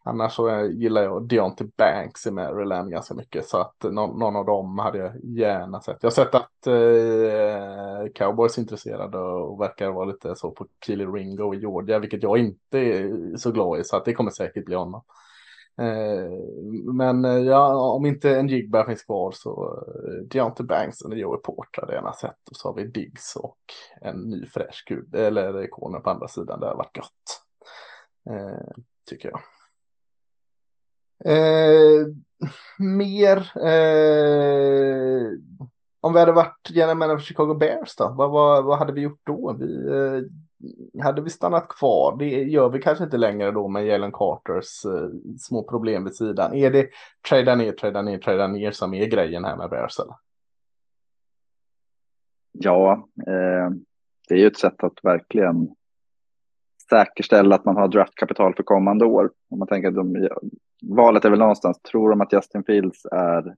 Annars så gillar jag Deontay Banks i Maryland ganska mycket. Så att någon, någon, av dem hade jag gärna sett. Jag har sett att eh, Cowboys är intresserade och verkar vara lite så på Keely Ringo i Georgia. Vilket jag inte är så glad i. Så att det kommer säkert bli honom. Eh, men eh, ja, om inte en Jigba finns kvar så eh, Deontay Banks eller Joey Porter hade jag gärna sett. Och så har vi Diggs och en ny fräsch kub Eller ikonen på andra sidan. Det har varit gott. Eh, tycker jag. Eh, mer. Eh, om vi hade varit general manager för Chicago Bears då? Vad, vad, vad hade vi gjort då? Vi, eh, hade vi stannat kvar? Det gör vi kanske inte längre då med Jalen Carters eh, små problem vid sidan. Är det trada ner, trada ner, trada ner som är grejen här med Bears? Eller? Ja, eh, det är ju ett sätt att verkligen säkerställa att man har draftkapital för kommande år. Om man tänker att de, valet är väl någonstans, tror de att Justin Fields är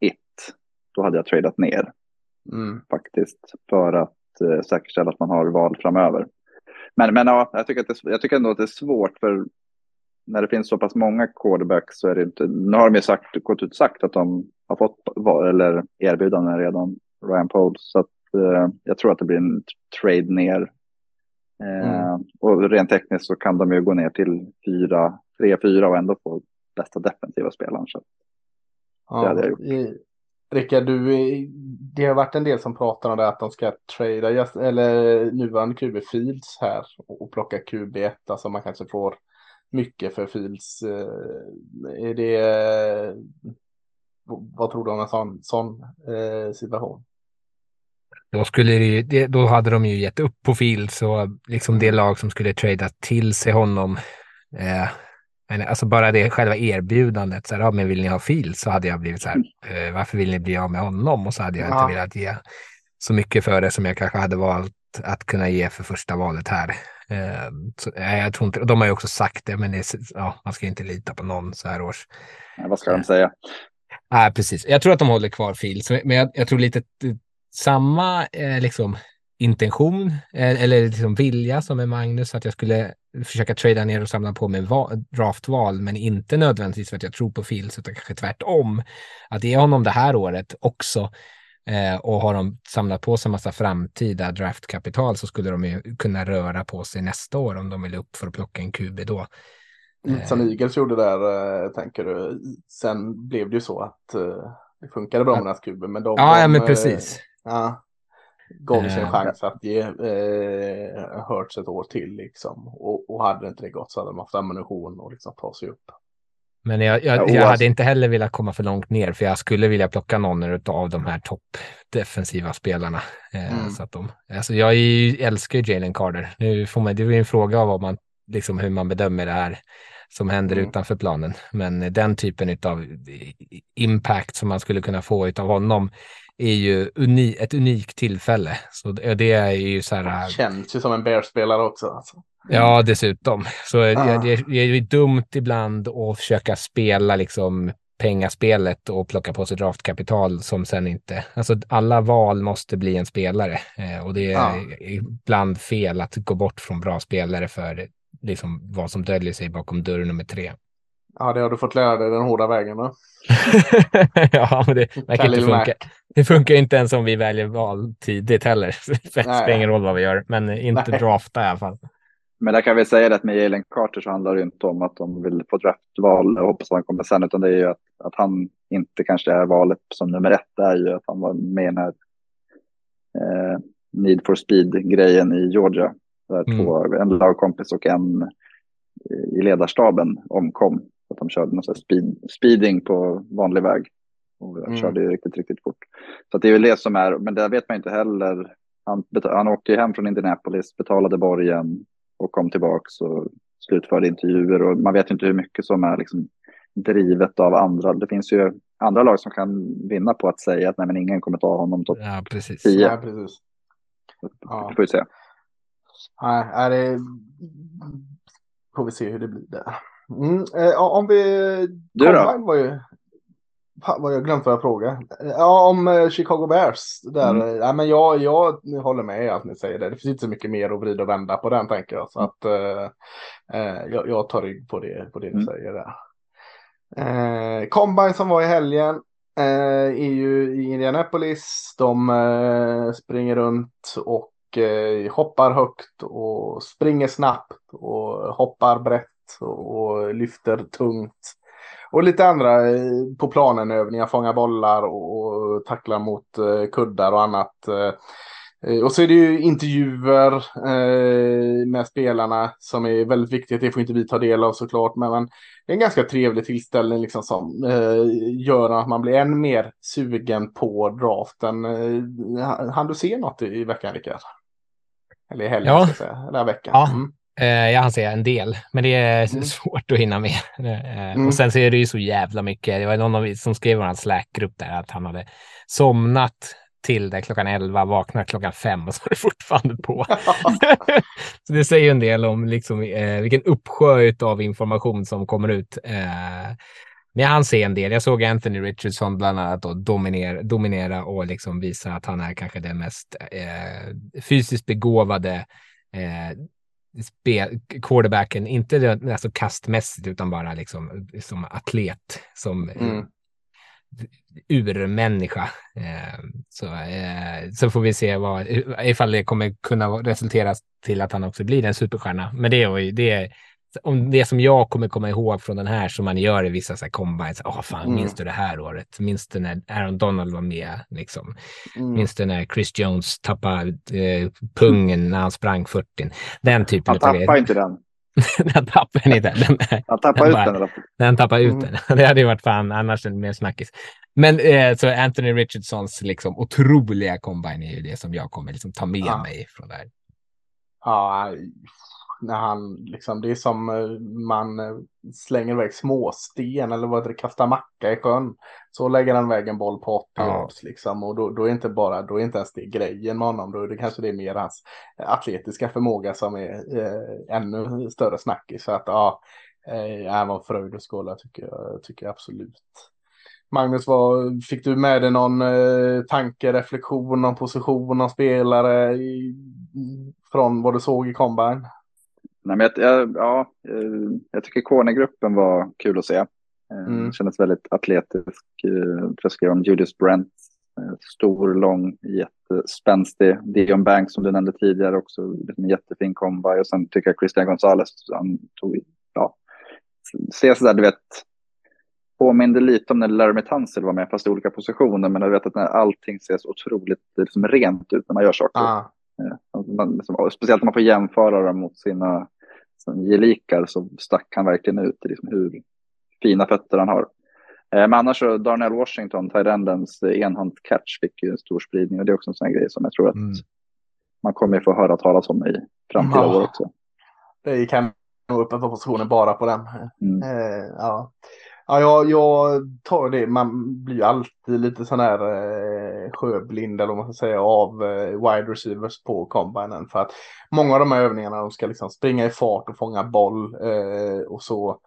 it, då hade jag tradat ner. Mm. Faktiskt, för att eh, säkerställa att man har val framöver. Men, men ja, jag tycker, att det, jag tycker ändå att det är svårt, för när det finns så pass många quarterbacks så är det inte, nu har de ju sagt, gått ut sagt att de har fått eller erbjudanden redan, Ryan Poles, så att eh, jag tror att det blir en trade ner Mm. Eh, och rent tekniskt så kan de ju gå ner till 3-4 och ändå få bästa defensiva spelaren. Så ja, det hade jag gjort. Rickard, du, det har varit en del som pratar om det att de ska trada just, eller nuvarande QB Fields här och plocka QB1, alltså man kanske får mycket för Fields. Eh, är det, vad tror du om en sån, sån eh, situation? Då, skulle det, då hade de ju gett upp på Fields och liksom det lag som skulle trada till sig honom. Eh, men alltså bara det själva erbjudandet, så här, ja, men vill ni ha Fields så hade jag blivit så här, eh, varför vill ni bli av med honom? Och så hade jag ja. inte velat ge så mycket för det som jag kanske hade valt att kunna ge för första valet här. Eh, så, eh, jag tror inte, de har ju också sagt det, men det ja, man ska inte lita på någon så här års. Ja, vad ska de säga? Nej, äh, precis. Jag tror att de håller kvar Fields, men jag, jag tror lite samma eh, liksom, intention eh, eller liksom vilja som med Magnus, att jag skulle försöka trada ner och samla på mig draftval, men inte nödvändigtvis för att jag tror på Fields, utan kanske tvärtom. Att ge honom det här året också eh, och har de samlat på sig en massa framtida draftkapital så skulle de ju kunna röra på sig nästa år om de vill upp för att plocka en QB då. Som Eagles gjorde där, eh, tänker du. Sen blev det ju så att eh, det funkade bra med deras QB, men de... Ja, de, ja men precis. Ja. Gav sig en uh, chans att ge eh, Hurts ett år till liksom. Och, och hade inte det gått så hade de haft ammunition och liksom ta sig upp. Men jag, jag, jag hade inte heller velat komma för långt ner, för jag skulle vilja plocka någon av de här topp defensiva spelarna. Eh, mm. så att de, alltså jag ju, älskar ju Jalen Carter. Nu får man, det är en fråga av vad man, liksom hur man bedömer det här som händer mm. utanför planen. Men den typen av impact som man skulle kunna få av honom är ju uni ett unikt tillfälle. Så det är ju så här. Känns ju som en Bear-spelare också. Alltså. Ja, dessutom. Så ah. det, det, är dumt ibland att försöka spela liksom pengaspelet och plocka på sig draftkapital som sen inte, alltså alla val måste bli en spelare eh, och det är ah. ibland fel att gå bort från bra spelare för liksom vad som döljer sig bakom dörr nummer tre. Ja, det har du fått lära dig den hårda vägen. Då. ja, men det verkar inte funka. Det funkar inte ens om vi väljer val tidigt heller. det spelar ingen roll vad vi gör, men inte Nej. drafta i alla fall. Men där kan vi säga att med Jalen Carter så handlar det inte om att de vill få draftval och hoppas att han kommer sen, utan det är ju att, att han inte kanske är valet som nummer ett. Det är ju att han var med i den här eh, Need for Speed-grejen i Georgia. Där mm. två, en lagkompis och en i ledarstaben omkom. Att de körde någon speed, speeding på vanlig väg. Och mm. körde riktigt, riktigt fort. Så det är väl det som är, men det vet man inte heller. Han, han åkte hem från Indianapolis, betalade borgen och kom tillbaks och slutförde intervjuer. Och man vet inte hur mycket som är liksom drivet av andra. Det finns ju andra lag som kan vinna på att säga att nej, men ingen kommer ta honom topp ja, precis. 10. Ja, precis. Ja. Vi får vi se. Nej, är det får vi se hur det blir där. Mm, eh, om vi... Du då? Var ju, vad jag glömt vad jag fråga. Ja, om eh, Chicago Bears. Där, mm. ja, men jag, jag håller med att ni säger det. Det finns inte så mycket mer att vrida och vända på den tänker jag. Så mm. att eh, eh, jag, jag, tar rygg på det, på det mm. du säger där. Eh, Combine som var i helgen eh, är ju i Indianapolis. De eh, springer runt och eh, hoppar högt och springer snabbt och hoppar brett och lyfter tungt. Och lite andra eh, på planen övningar, fånga bollar och tackla mot eh, kuddar och annat. Eh, och så är det ju intervjuer med spelarna som är väldigt viktigt. Det får inte vi ta del av såklart, men det är en ganska trevlig tillställning liksom som gör att man blir än mer sugen på draften. Han du se något i veckan, Rickard? Eller i helgen, ja. ska jag säga. Eller veckan. Ja. Mm. Eh, jag hann säga en del, men det är mm. svårt att hinna med. Eh, mm. Och sen så är det ju så jävla mycket. Det var någon av som skrev i vår Slack-grupp där att han hade somnat till det klockan 11, vaknar klockan 5 och så är det fortfarande på. så det säger en del om liksom, eh, vilken uppsjö av information som kommer ut. Eh, men jag hann se en del. Jag såg Anthony Richardson bland annat och dominera, dominera och liksom visa att han är kanske den mest eh, fysiskt begåvade eh, quarterbacken, inte alltså kastmässigt utan bara liksom som atlet, som mm. urmänniska. Eh, så, eh, så får vi se vad, ifall det kommer kunna resultera till att han också blir en superstjärna. Men det är, det är om det som jag kommer komma ihåg från den här som man gör i vissa så här combines. Åh, oh, fan, mm. minns du det här året? Minns du när Aaron Donald var med? Liksom? Mm. Minns du när Chris Jones tappade eh, pungen när han sprang 40? Den typen han tappade inte den. den tappade den inte. Den, han tappade ut den. Eller? Den tappade ut mm. den. Det hade ju varit fan annars en mer snackis. Men eh, så Anthony Richardsons liksom otroliga combine är ju det som jag kommer liksom ta med ja. mig från det här. Ja, när han liksom, det är som eh, man eh, slänger iväg småsten eller vad heter det, kastar macka i sjön. Så lägger han iväg en boll på 80 ja. yards liksom och då, då, är inte bara, då är inte ens det grejen med honom. Då är det kanske det är mer hans atletiska förmåga som är eh, ännu större snackis. Så att ja, eh, var fröjd och skåla tycker jag, tycker jag absolut. Magnus, vad, fick du med dig någon eh, tanke, reflektion om position av spelare i, från vad du såg i combine? Nej, men jag, ja, eh, jag tycker Kone-gruppen var kul att se. Eh, mm. Kändes väldigt atletisk. Jag eh, skrev om Julius Brent. Stor, lång, jättespänstig. Dion Banks som du nämnde tidigare också. En jättefin kombi. Och sen tycker jag Christian Gonzales, han tog, ja, se sådär, du vet, påminde lite om när Laramie Tunsil var med, fast i olika positioner. Men jag vet att när allting ser så otroligt liksom, rent ut när man gör saker. Ah. Man, liksom, speciellt om man får jämföra dem mot sina gelikar så stack han verkligen ut liksom, hur fina fötter han har. Eh, men annars så Darnell Washington, Tyrendens enhandscatch fick ju en stor spridning och det är också en sån grej som jag tror att mm. man kommer få höra talas om i framtida ja. år också. Det gick hem upp på positionen bara på den. Mm. Eh, ja. Ja, jag, jag tar det. Man blir ju alltid lite sån här eh, sjöblind eller vad man ska säga av eh, wide receivers på combinen. För att många av de här övningarna de ska liksom springa i fart och fånga boll eh, och så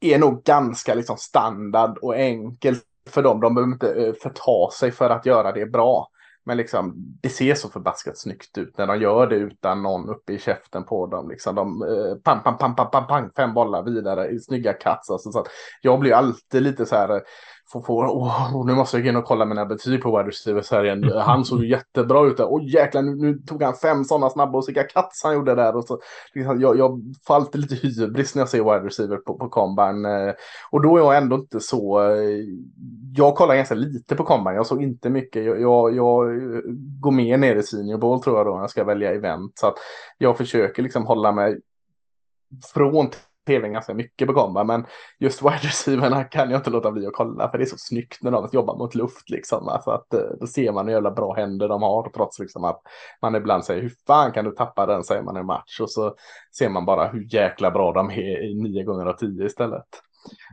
är nog ganska liksom standard och enkelt för dem. De behöver inte eh, förta sig för att göra det bra. Men liksom, det ser så förbaskat snyggt ut när de gör det utan någon uppe i käften på dem. Liksom de eh, pam, pam, pam, pam, pam, pam, fem bollar vidare i snygga cuts. Alltså, så att jag blir alltid lite så här eh, får, får, oh, nu måste jag gå in och kolla mina betyg på wide receivers här igen. Han såg jättebra ut där. Åh oh, jäklar, nu, nu, tog han fem sådana snabba och så vilka cuts han gjorde där. Och så, liksom, jag, jag får alltid lite hybris när jag ser wide receiver på, på combine. Eh, och då är jag ändå inte så... Eh, jag kollar ganska lite på combine. Jag såg inte mycket. Jag, jag, jag går mer ner i senior ball tror jag då när jag ska välja event. Så att jag försöker liksom hålla mig från tvn ganska mycket på komba, men just wide receiverna kan jag inte låta bli att kolla, för det är så snyggt när de jobbar mot luft liksom. Alltså att eh, då ser man hur jävla bra händer de har, trots liksom att man ibland säger hur fan kan du tappa den, säger man i match, och så ser man bara hur jäkla bra de är i nio gånger av tio istället.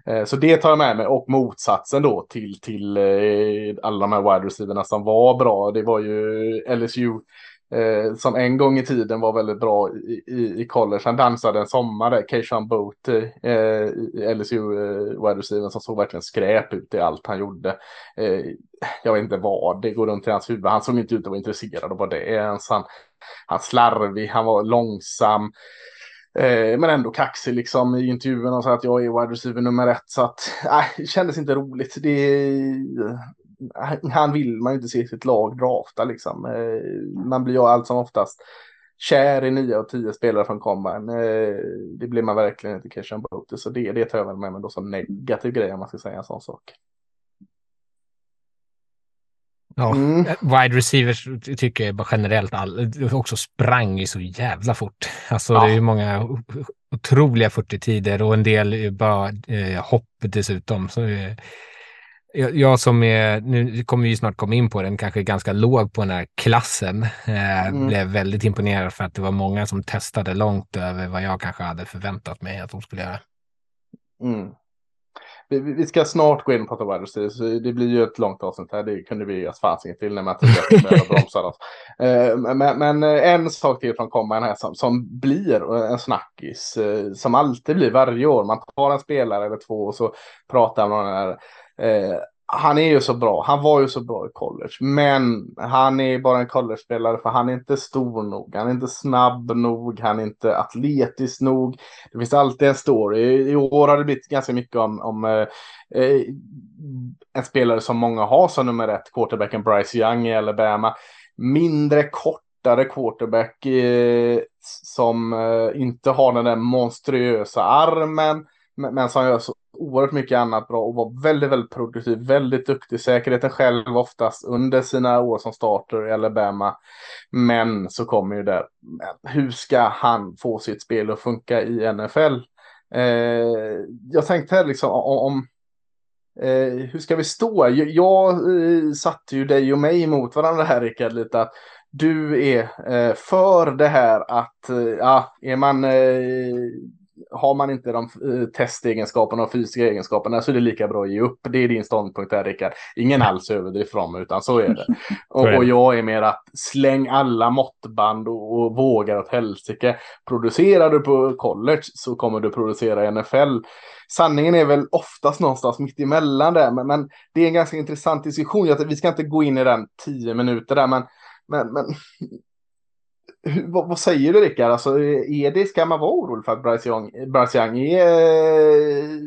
Eh, så det tar jag med mig och motsatsen då till, till eh, alla de här wide receiverna som var bra. Det var ju LSU eh, som en gång i tiden var väldigt bra i, i, i college. Han dansade en sommar där, Keishan Booty, eh, LSU eh, wide receiver som såg verkligen skräp ut i allt han gjorde. Eh, jag vet inte vad det går runt i hans huvud. Han såg inte ut att vara intresserad av vad det är ens. Han, han slarvig, han var långsam. Eh, men ändå kaxig liksom i intervjun och sa att jag är wide receiver nummer ett. Så att, nej, det kändes inte roligt. Det, han vill man ju inte se sitt lag drafta liksom. Eh, man blir ju allt som oftast kär i nio av tio spelare från combine. Eh, det blir man verkligen inte Christian Bote. Så det, det tar jag väl med mig då som negativ grej om man ska säga en sån sak. Ja, mm. wide receivers tycker jag bara generellt all, också sprang ju så jävla fort. Alltså ja. det är ju många otroliga 40-tider och en del bara eh, hopp dessutom. Så, eh, jag, jag, som är, nu kommer vi snart komma in på den, kanske ganska låg på den här klassen, eh, mm. blev väldigt imponerad för att det var många som testade långt över vad jag kanske hade förväntat mig att de skulle göra. Mm vi, vi ska snart gå in och prata wide receivers. Det blir ju ett långt avsnitt här. Det kunde vi göra fansiken till när man tidigare bromsade oss. Eh, men, men, eh, en sak till från Combine här som, som blir en snackis. Eh, som alltid blir varje år. Man tar en spelare eller två och så pratar man om den här Eh, han är ju så bra. Han var ju så bra i college. Men han är bara en college-spelare för han är inte stor nog. Han är inte snabb nog. Han är inte atletisk nog. Det finns alltid en story. I år har det blivit ganska mycket om, om eh, eh en spelare som många har som nummer ett, quarterbacken Bryce Young i Alabama. Mindre kortare quarterback eh, som eh, inte har den där monstruösa armen men, men som gör så oerhört mycket annat bra och var väldigt, väldigt produktiv, väldigt duktig. Säkerheten själv oftast under sina år som starter i Alabama. Men så kommer ju det, hur ska han få sitt spel att funka i NFL? Eh, jag tänkte här liksom om, om eh, hur ska vi stå? Jag, jag eh, satte ju dig och mig emot varandra här Rickard lite att du är eh, för det här att, eh, ja, är man eh, har man inte de eh, testegenskaperna och fysiska egenskaperna så är det lika bra att ge upp. Det är din ståndpunkt där Rickard. Ingen alls överdrift från utan så är det. Och, och, jag är mer att släng alla måttband och, och vågar åt helsike. Producerar du på college så kommer du producera i NFL. Sanningen är väl oftast någonstans mitt emellan där, men, men det är en ganska intressant diskussion. Vi ska inte gå in i den tio minuter där, men men, men vad, vad, säger du Rickard? Alltså, är det, ska man vara orolig för att Bryce Young, Bryce Young är eh,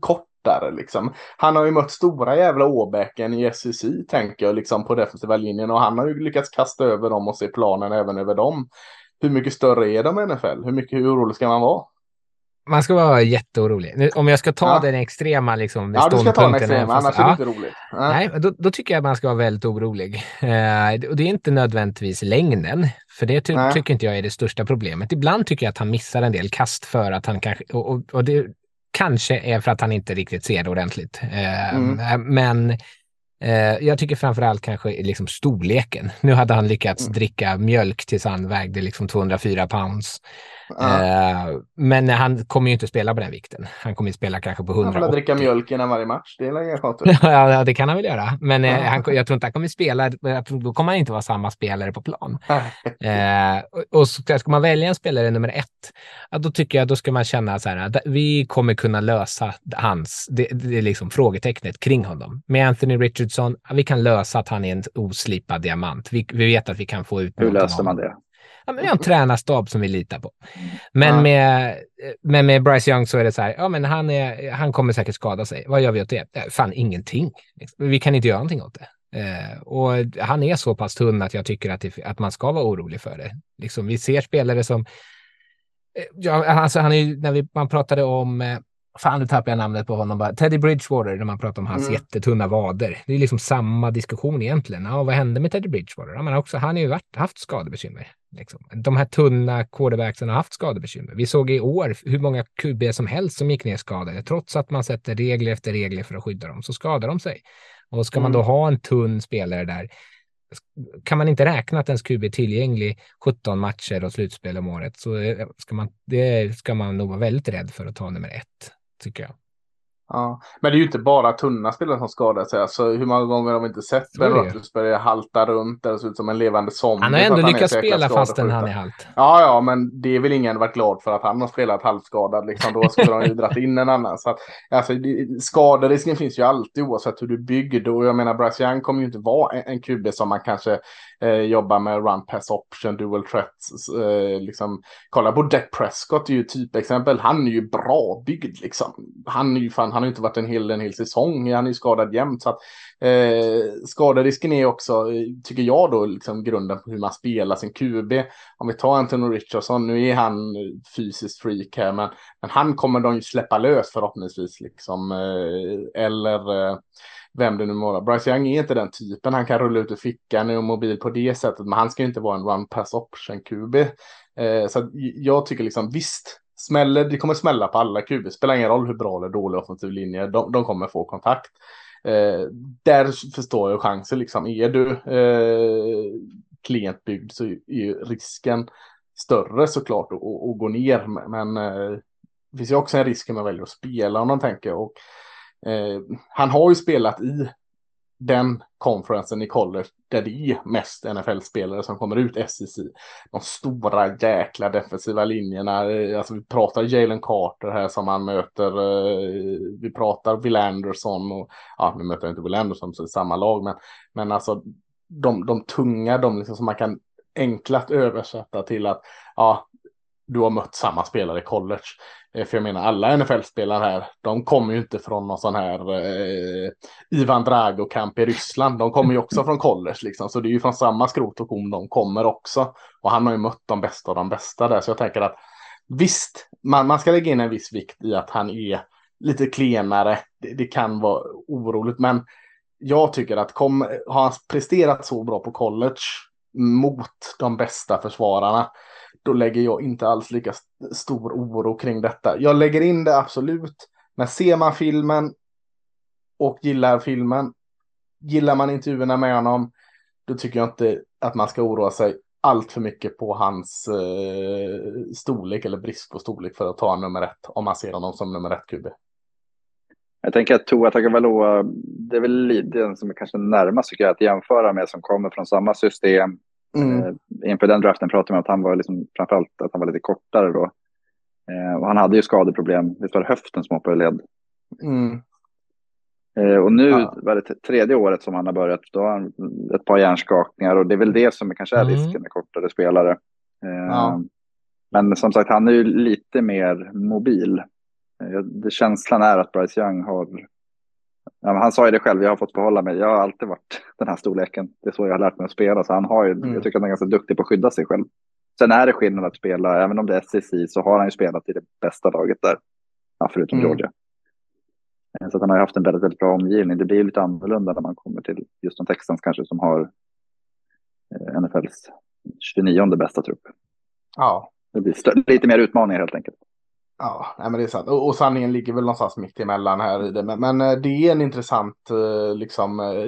kortare liksom? Han har ju mött stora jävla åbäken i SEC tänker jag liksom på defensiva linjen och han har ju lyckats kasta över dem och se planen även över dem. Hur mycket större är de i NFL? Hur mycket hur orolig ska man vara? Man ska vara jätteorolig. Om jag ska ta ja. den extrema liksom, Ja, du ska ta den extrema, annars ja. är det inte roligt. Ja. Nej, då, då, tycker jag att man ska vara väldigt orolig. Eh, och det är inte nödvändigtvis längden, för det ty Nej. tycker inte jag är det största problemet. Ibland tycker jag att han missar en del kast för att han kanske, och, och, och det kanske är för att han inte riktigt ser det ordentligt. Eh, mm. Men eh, jag tycker framför allt kanske liksom storleken. Nu hade han lyckats mm. dricka mjölk tills han vägde liksom 204 pounds. Uh, men han kommer ju inte spela på den vikten. Han kommer ju spela kanske på 100. Han får dricka mjölk innan varje match. Det är Ja, det kan han väl göra. Men uh, han, jag tror inte han kommer spela. Tror, då kommer han inte vara samma spelare på plan. uh, och, och ska, ska man välja en spelare nummer ett, ja, då tycker jag då ska man känna så här. Att vi kommer kunna lösa hans, det, det är liksom frågetecknet kring honom. Med Anthony Richardson, vi kan lösa att han är en oslipad diamant. Vi, vi vet att vi kan få ut Hur löste man det? Ja, men vi har en tränarstab som vi litar på. Men, ja. med, men med Bryce Young så är det så här, ja men han, är, han kommer säkert skada sig. Vad gör vi åt det? Fan ingenting. Vi kan inte göra någonting åt det. Eh, och han är så pass tunn att jag tycker att, det, att man ska vara orolig för det. Liksom, vi ser spelare som, eh, ja, alltså han är, när vi, man pratade om eh, Fan, nu tappade jag namnet på honom. Bara. Teddy Bridgewater, när man pratar om hans mm. jättetunna vader. Det är liksom samma diskussion egentligen. Ja, vad hände med Teddy Bridgewater? Ja, men också, han har ju varit, haft skadebekymmer. Liksom. De här tunna quarterbacksen har haft skadebekymmer. Vi såg i år hur många QB som helst som gick ner skadade. Trots att man sätter regler efter regler för att skydda dem så skadar de sig. Och ska man då mm. ha en tunn spelare där kan man inte räkna att ens QB är tillgänglig 17 matcher och slutspel om året så ska man, det ska man nog vara väldigt rädd för att ta nummer ett tycker jag. Ja. Men det är ju inte bara tunna spelare som skadar sig. Alltså, hur många gånger har vi inte sett Ben Roethlisberger halta runt och se ut som en levande zombie? Han har ändå lyckats spela fastän han är halt. Ja, ja, men det är väl ingen varit glad för att han har spelat halvskadad. Liksom. Då skulle de ju dragit in en annan. Så att, alltså, skaderisken finns ju alltid oavsett hur du bygger. Och jag menar, Bryce Young kommer ju inte vara en, en QB som man kanske eh, jobbar med run pass option, dual threats. Eh, liksom. Kolla på Deck Prescott, är ju typexempel. Han är ju bra byggd liksom. Han är ju fan han har inte varit en hel, en hel säsong. Han är ju skadad jämt. Så att, eh, skaderisken är också, eh, tycker jag då, liksom grunden på hur man spelar sin QB. Om vi tar Anthony Richardson, nu är han eh, fysiskt freak här, men, men han kommer de ju släppa lös förhoppningsvis. Liksom, eh, eller eh, vem det nu må vara. Bryce Young är inte den typen. Han kan rulla ut ur fickan och mobil på det sättet, men han ska ju inte vara en run pass option QB. Eh, så jag tycker liksom visst, smäller, det kommer smälla på alla QB. Spelar ingen roll hur bra eller dålig offensiv linje, de, de kommer få kontakt. Eh, där förstår jag chansen liksom. Är du eh, klientbyggd så är risken större såklart att, att gå ner. Men eh, det finns ju också en risk om man väljer att spela om tänker tänker. Och, eh, han har ju spelat i den konferensen i college där det är mest NFL-spelare som kommer ut, SEC. De stora jäkla defensiva linjerna, eh, alltså vi pratar Jalen Carter här som han möter, eh, vi pratar Will Anderson och ja, nu möter jag inte Will Anderson så i samma lag, men, men alltså de, de tunga, de liksom som man kan enklast översätta till att ja, du har mött samma spelare i college. Eh, för jag menar alla NFL-spelare här, de kommer ju inte från någon sån här eh, Ivan Drago-kamp i Ryssland. De kommer ju också från college liksom, så det är ju från samma skrot och korn de kommer också. Och han har ju mött de bästa av de bästa där, så jag tänker att visst, man, man ska lägga in en viss vikt i att han är lite klenare. Det, det kan vara oroligt, men jag tycker att kom, har han presterat så bra på college mot de bästa försvararna då lägger jag inte alls lika stor oro kring detta. Jag lägger in det absolut, men ser man filmen och gillar filmen, gillar man intervjuerna med honom, då tycker jag inte att man ska oroa sig allt för mycket på hans eh, storlek eller brist på storlek för att ta nummer ett om man ser honom som nummer ett QB. Jag tänker att Tua Tagovailoa, det är väl den som är kanske närmast tycker jag att jämföra med som kommer från samma system, Mm. Eh, inför den draften pratade man om att han var liksom, framförallt att han var lite kortare då. Eh, och han hade ju skadeproblem, visst var det höften som hoppade led? Mm. Eh, och nu ja. var det tredje året som han har börjat, då har han ett par hjärnskakningar och det är väl det som kanske är mm. risken med kortare spelare. Ja. Men som sagt, han är ju lite mer mobil. Det, känslan är att Bryce Young har Ja, han sa ju det själv, jag har fått behålla mig. Jag har alltid varit den här storleken. Det är så jag har lärt mig att spela. Så han har ju, mm. Jag tycker att han är ganska duktig på att skydda sig själv. Sen är det skillnad att spela, även om det är SEC så har han ju spelat i det bästa laget där. Ja, förutom mm. Georgia. Eh, så han har haft en väldigt, väldigt bra omgivning. Det blir lite annorlunda när man kommer till just de Texans kanske som har eh, NFLs 29 bästa trupp. Ja. Det blir lite mer utmaningar helt enkelt. Ja, men det är sant. Och, och sanningen ligger väl någonstans mitt emellan här i det. Men, men eh, det är en intressant eh, liksom, eh,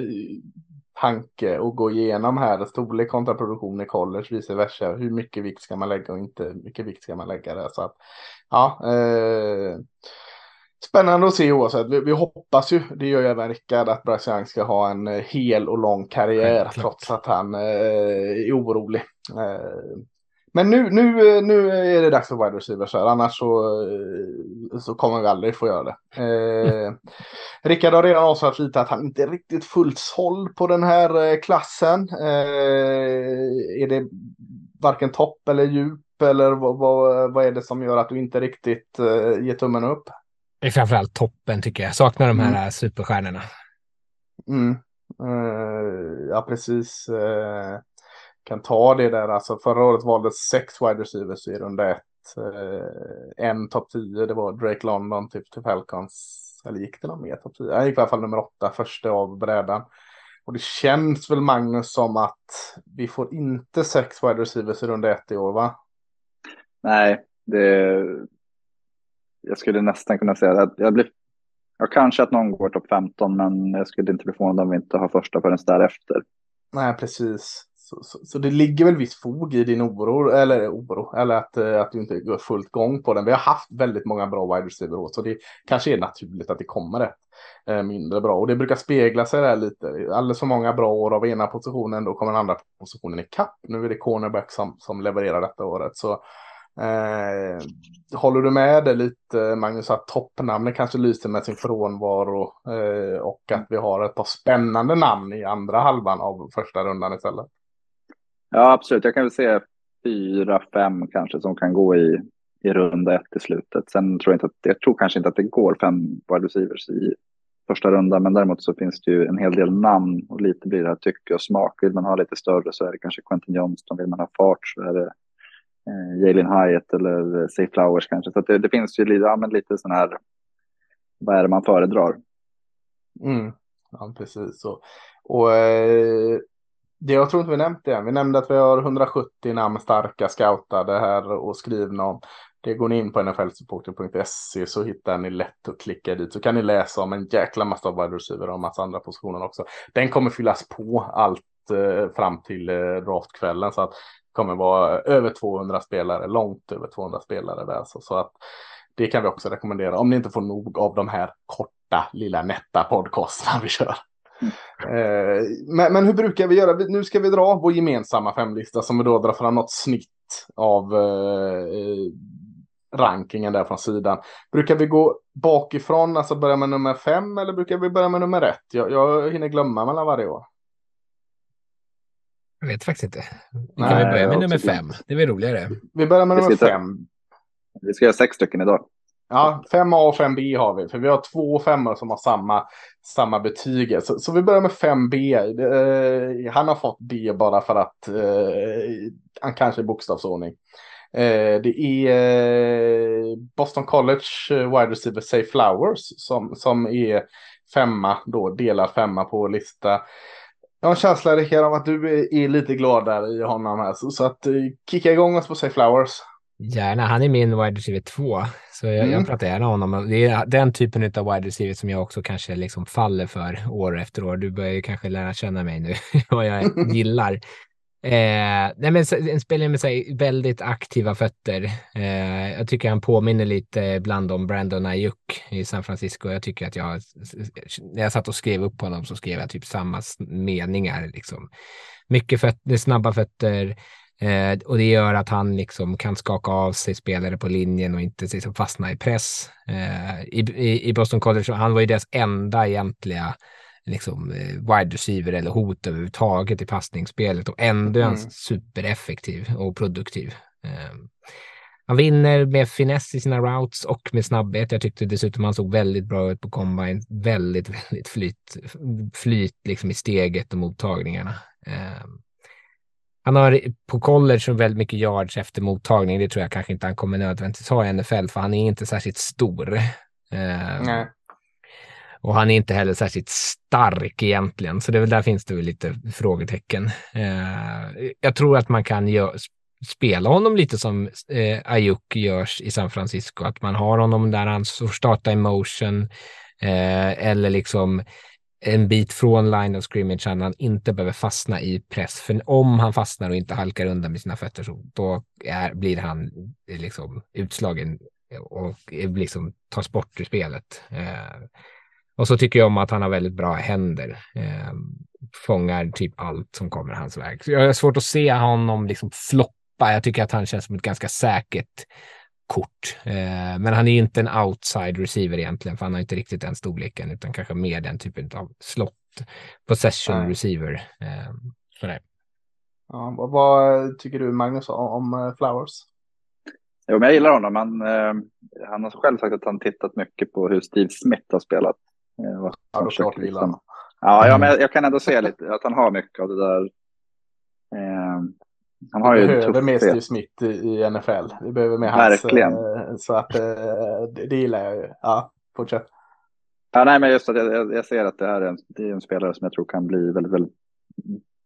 tanke att gå igenom här. Storlek kontra produktion i college, vice versa. Hur mycket vikt ska man lägga och inte mycket vikt ska man lägga där. Så att, ja, eh, spännande att se oavsett. Vi, vi, hoppas ju, det gör ju även Rickard, att Bryce Young ska ha en hel och lång karriär ja, trots att han eh, är orolig. Eh, men nu, nu, nu är det dags för wide receivers här, annars så, så kommer vi aldrig få göra det. Eh, Rickard har redan avslöjat lite att han inte är riktigt fullt såld på den här eh, klassen. Eh, är det varken topp eller djup eller vad, vad, vad, är det som gör att du inte riktigt eh, ger tummen upp? Det är framförallt toppen tycker jag. Saknar de här mm. superstjärnorna. Mm. Uh, ja, precis. Uh, kan ta det där. Alltså förra året valdes sex wide receivers i runda ett. Eh, en topp 10, det var Drake London typ till Falcons. Eller gick det någon mer topp 10? Han gick i alla fall nummer åtta, första av brädan. Och det känns väl Magnus som att vi får inte sex wide receivers i runda ett i år va? Nej, det... Jag skulle nästan kunna säga att jag blir... Ja, kanske att någon går topp 15, men jag skulle inte bli förvånad om vi inte har första förrän därefter. Nej, precis. Så, så, så, det ligger väl viss fog i din oro, eller oro, eller att, eh, att du inte går fullt gång på den. Vi har haft väldigt många bra wide receiver så det kanske är naturligt att det kommer ett eh, mindre bra. Och det brukar spegla sig där lite. Alldeles för många bra år av ena positionen, då kommer den andra positionen i kapp. Nu är det cornerback som, som levererar detta året. Så eh, håller du med det lite, Magnus, att toppnamnen kanske lyser med sin frånvaro eh, och att vi har ett par spännande namn i andra halvan av första rundan istället? Ja, absolut. Jag kan väl se fyra, fem kanske som kan gå i, i runda ett i slutet. Sen tror jag inte att, jag tror kanske inte att det går fem wide receivers i första rundan, men däremot så finns det ju en hel del namn och lite blir det här tycke och smak. Vill man ha lite större så är det kanske Quentin Johnston, vill man ha fart så är det eh, Jalen Hyatt eller eh, Say Flowers kanske. Så det, det, finns ju lite, ja, men lite sån här, vad är det man föredrar? Mm. Ja, precis. så. och eh, det jag tror inte vi nämnt det än. Vi nämnde att vi har 170 namn starka scoutade här och skrivna om. Det går ni in på nflsupporter.se så hittar ni lätt att klicka dit. Så kan ni läsa om en jäkla massa wide receiver och en massa andra positioner också. Den kommer fyllas på allt eh, fram till eh, draftkvällen. Så att det kommer vara över 200 spelare, långt över 200 spelare där. Så, så att det kan vi också rekommendera om ni inte får nog av de här korta, lilla nätta podcasterna vi kör. Eh, men, men, hur brukar vi göra? Nu ska vi dra vår gemensamma femlista som vi då drar fram något snitt av eh, rankingen där från sidan. Brukar vi gå bakifrån, alltså börja med nummer fem eller brukar vi börja med nummer ett? Jag, jag hinner glömma mellan varje år. Jag vet faktiskt inte. Vi kan väl börja med nummer fem. Det är väl roligare. Vi börjar med nummer fem. Vi ska göra sex stycken idag. Ja, 5A och 5B har vi. För vi har två femmor som har samma, samma betyg. Så, så vi börjar med 5B. Eh, han har fått B bara för att eh, han kanske är bokstavsordning. Eh, det är eh, Boston College eh, wide receiver Say Flowers som, som är femma, då delar femma på lista. Jag har en känsla Rickard av att du är, är lite glad där i honom här. Så, så att eh, kicka igång oss på Say Flowers. Gärna, han är min wide receiver 2. Så jag, mm. jag pratar gärna om honom. Det är den typen av wide receiver som jag också kanske liksom faller för år efter år. Du börjar ju kanske lära känna mig nu, vad jag gillar. Eh, nej men en spelare med sig väldigt aktiva fötter. Eh, jag tycker han påminner lite ibland om Brandon Ayuk i San Francisco. Jag tycker att jag, när jag satt och skrev upp honom så skrev jag typ samma meningar. Liksom. Mycket fötter, snabba fötter, Eh, och det gör att han liksom kan skaka av sig spelare på linjen och inte liksom fastna i press. Eh, i, i, Boston College, han var ju deras enda egentliga liksom, eh, wide receiver eller hot överhuvudtaget i passningsspelet och ändå är han mm. supereffektiv och produktiv. Eh, han vinner med finess i sina routes och med snabbhet. Jag tyckte dessutom han såg väldigt bra ut på combine. Väldigt, väldigt flyt, flyt liksom i steget och mottagningarna. Han har på college väldigt mycket yards efter mottagning. Det tror jag kanske inte han kommer nödvändigtvis ha i NFL, för han är inte särskilt stor. Eh, Nej. Och han är inte heller särskilt stark egentligen, så det är väl där finns det väl lite frågetecken. Eh, jag tror att man kan gör, spela honom lite som eh, Ayuk görs i San Francisco, att man har honom där han får starta i motion eh, eller liksom en bit från line of scrimmage han inte behöver fastna i press. För om han fastnar och inte halkar undan med sina fötter så då är, blir han eh, liksom utslagen och liksom tas bort ur spelet. Eh, och så tycker jag om att han har väldigt bra händer. Eh, fångar typ allt som kommer hans väg. Så jag har svårt att se honom liksom floppa. Jag tycker att han känns som ett ganska säkert kort. Eh, men han är inte en outside receiver egentligen, för han har inte riktigt den storleken, utan kanske mer den typen av slott possession Nej. receiver. Eh. Ja, vad, vad, tycker du Magnus om, om uh, Flowers? Jo, men jag gillar honom. Han, eh, han har själv sagt att han tittat mycket på hur Steve Smith har spelat. Eh, ja, då klart liksom. Ja, ja, men jag, jag, kan ändå se lite att han har mycket av det där. Eh, han har vi ju behöver mer Steve Smith i, i, NFL. Vi behöver mer Verkligen. hans. Eh, så att eh, det, det gillar jag ju. Ja, fortsätt. Ja, nej, men just att jag, jag ser att det här är en, det är en spelare som jag tror kan bli väldigt, väldigt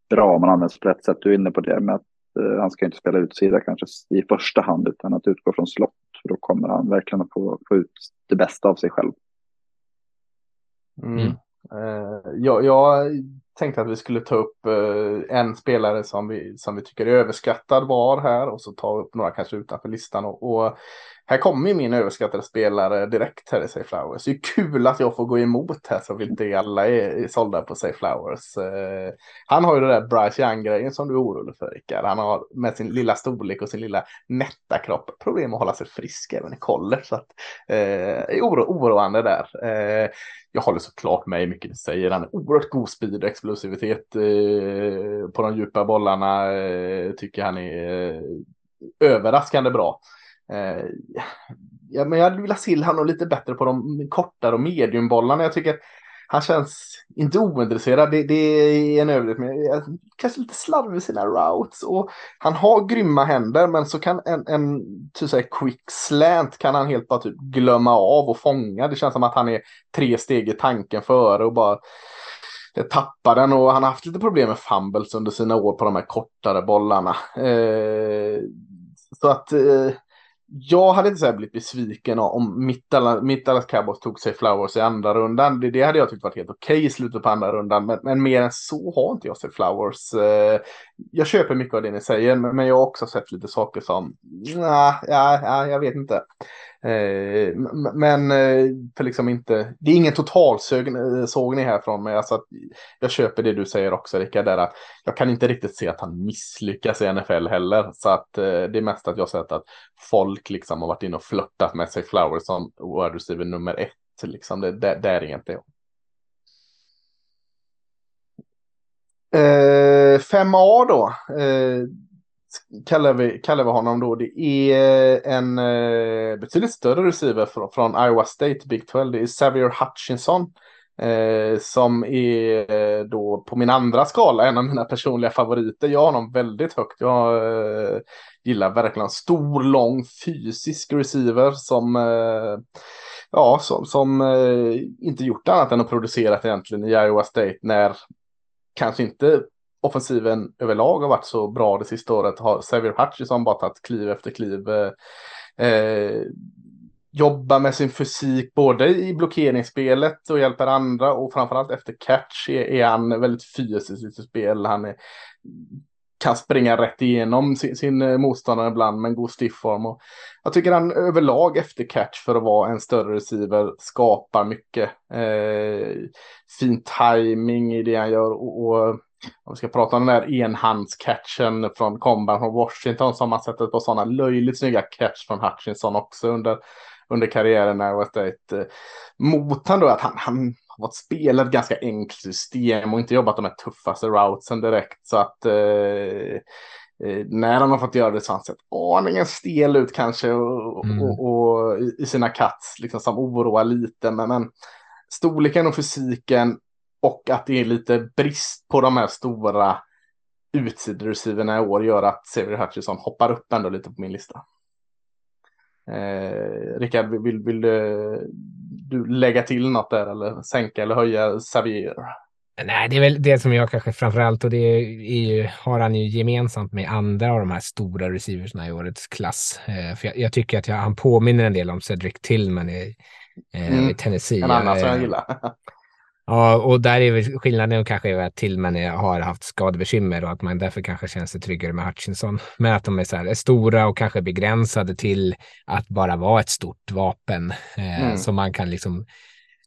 bra om man använder på rätt sätt. Du är inne på det med att uh, han ska inte spela utsida kanske i första hand utan att utgå från slott. För då kommer han verkligen att få, få ut det bästa av sig själv. Mm. Mm. Uh, jag, jag tänkte att vi skulle ta upp eh, en spelare som vi, som vi tycker är överskattad var här och så ta upp några kanske utanför listan. Och, och här kommer ju min överskattade spelare direkt här i Safe Flowers. Det är kul att jag får gå emot här så vi inte alla är, sålda på Safe Flowers. Eh, han har ju det där Bryce Young-grejen som du är orolig för Rickard. Han har med sin lilla storlek och sin lilla nätta kropp problem att hålla sig frisk även i college. Så att, eh, oro, oroande där. Eh, jag håller såklart med i mycket du säger. Han är oerhört god speed och explosivitet eh, på de djupa bollarna. Eh, tycker han är eh, överraskande bra. Eh, ja, men jag hade velat se honom lite bättre på de kortare och mediumbollarna. Jag tycker att han känns inte ointresserad. Det, det är en överdrift, men kanske lite slarvig i sina routes. Och han har grymma händer, men så kan en, en typ säga, quick slant kan han helt bara typ glömma av och fånga. Det känns som att han är tre steg i tanken före och bara tappar den och han har haft lite problem med fumbles under sina år på de här kortare bollarna. Eh, så att eh, jag hade inte så blivit besviken om mitt Dallas, mitt Cowboys tog sig Flowers i andra rundan. Det, det hade jag tyckt varit helt okej okay i slutet på andra rundan. Men, men, mer än så har inte jag sett Flowers. Eh, jag köper mycket av det ni säger, men, men jag har också sett lite saker som, nah, ja, ja, jag vet inte. Eh, men eh, för liksom inte, det är ingen totalsågning eh, här från mig. Alltså jag köper det du säger också Rickard, där att jag kan inte riktigt se att han misslyckas i NFL heller. Så att eh, det är mest att jag har sett att folk liksom har varit inne och flörtat med sig Flowers som wide receiver nummer ett. Liksom. Det, det, det är inte jag. Eh, 5A då. Eh, kallar vi, kallar vi honom då. Det är eh, en eh, betydligt större receiver från, från Iowa State, Big 12. Det är Xavier Hutchinson. Eh, som är eh, då på min andra skala en av mina personliga favoriter. Jag har honom väldigt högt. Jag eh, gillar verkligen stor, lång, fysisk receiver som eh, ja, som, som eh, inte gjort annat än att producera egentligen i Iowa State när kanske inte offensiven överlag har varit så bra det sista året har Xavier Hutchison bara tagit kliv efter kliv. Eh, eh, jobbar med sin fysik både i blockeringsspelet och hjälper andra och framförallt efter catch är, är han väldigt fysisk i sitt spel. Han är, kan springa rätt igenom sin, sin motståndare ibland med en god stiffform. Och jag tycker han överlag efter catch för att vara en större receiver skapar mycket. Eh, fin timing i det han gör och, och om vi ska prata om den där enhandscatchen från komban från Washington som man sett ett par sådana löjligt snygga catch från Hutchinson också under, under karriären när West State. Mot han då att han, han har fått spela ett ganska enkelt system och inte jobbat de här tuffaste routsen direkt. Så att eh, eh när han har fått göra det så har han sett aningen stel ut kanske och, mm. och, och, i sina cuts liksom som oroar lite. Men, men storleken och fysiken och att det är lite brist på de här stora utsidoresiverna i år gör att Xavier Hutchison hoppar upp ändå lite på min lista. Eh, Rickard, vill, vill, vill du, du, lägga till något där eller sänka eller höja Xavier? Nej, det är väl det som jag kanske framförallt och det ju, har han ju gemensamt med andra av de här stora receiversna i årets klass. Eh, för jag, jag, tycker att jag, han påminner en del om Cedric Tillman i, eh, mm. i Tennessee. En annan som jag gillar. Ja, och där är väl skillnaden kanske att Tillman har haft skadebekymmer och att man därför kanske känner sig tryggare med Hutchinson. Men att de är så här, är stora och kanske begränsade till att bara vara ett stort vapen eh, mm. som man kan liksom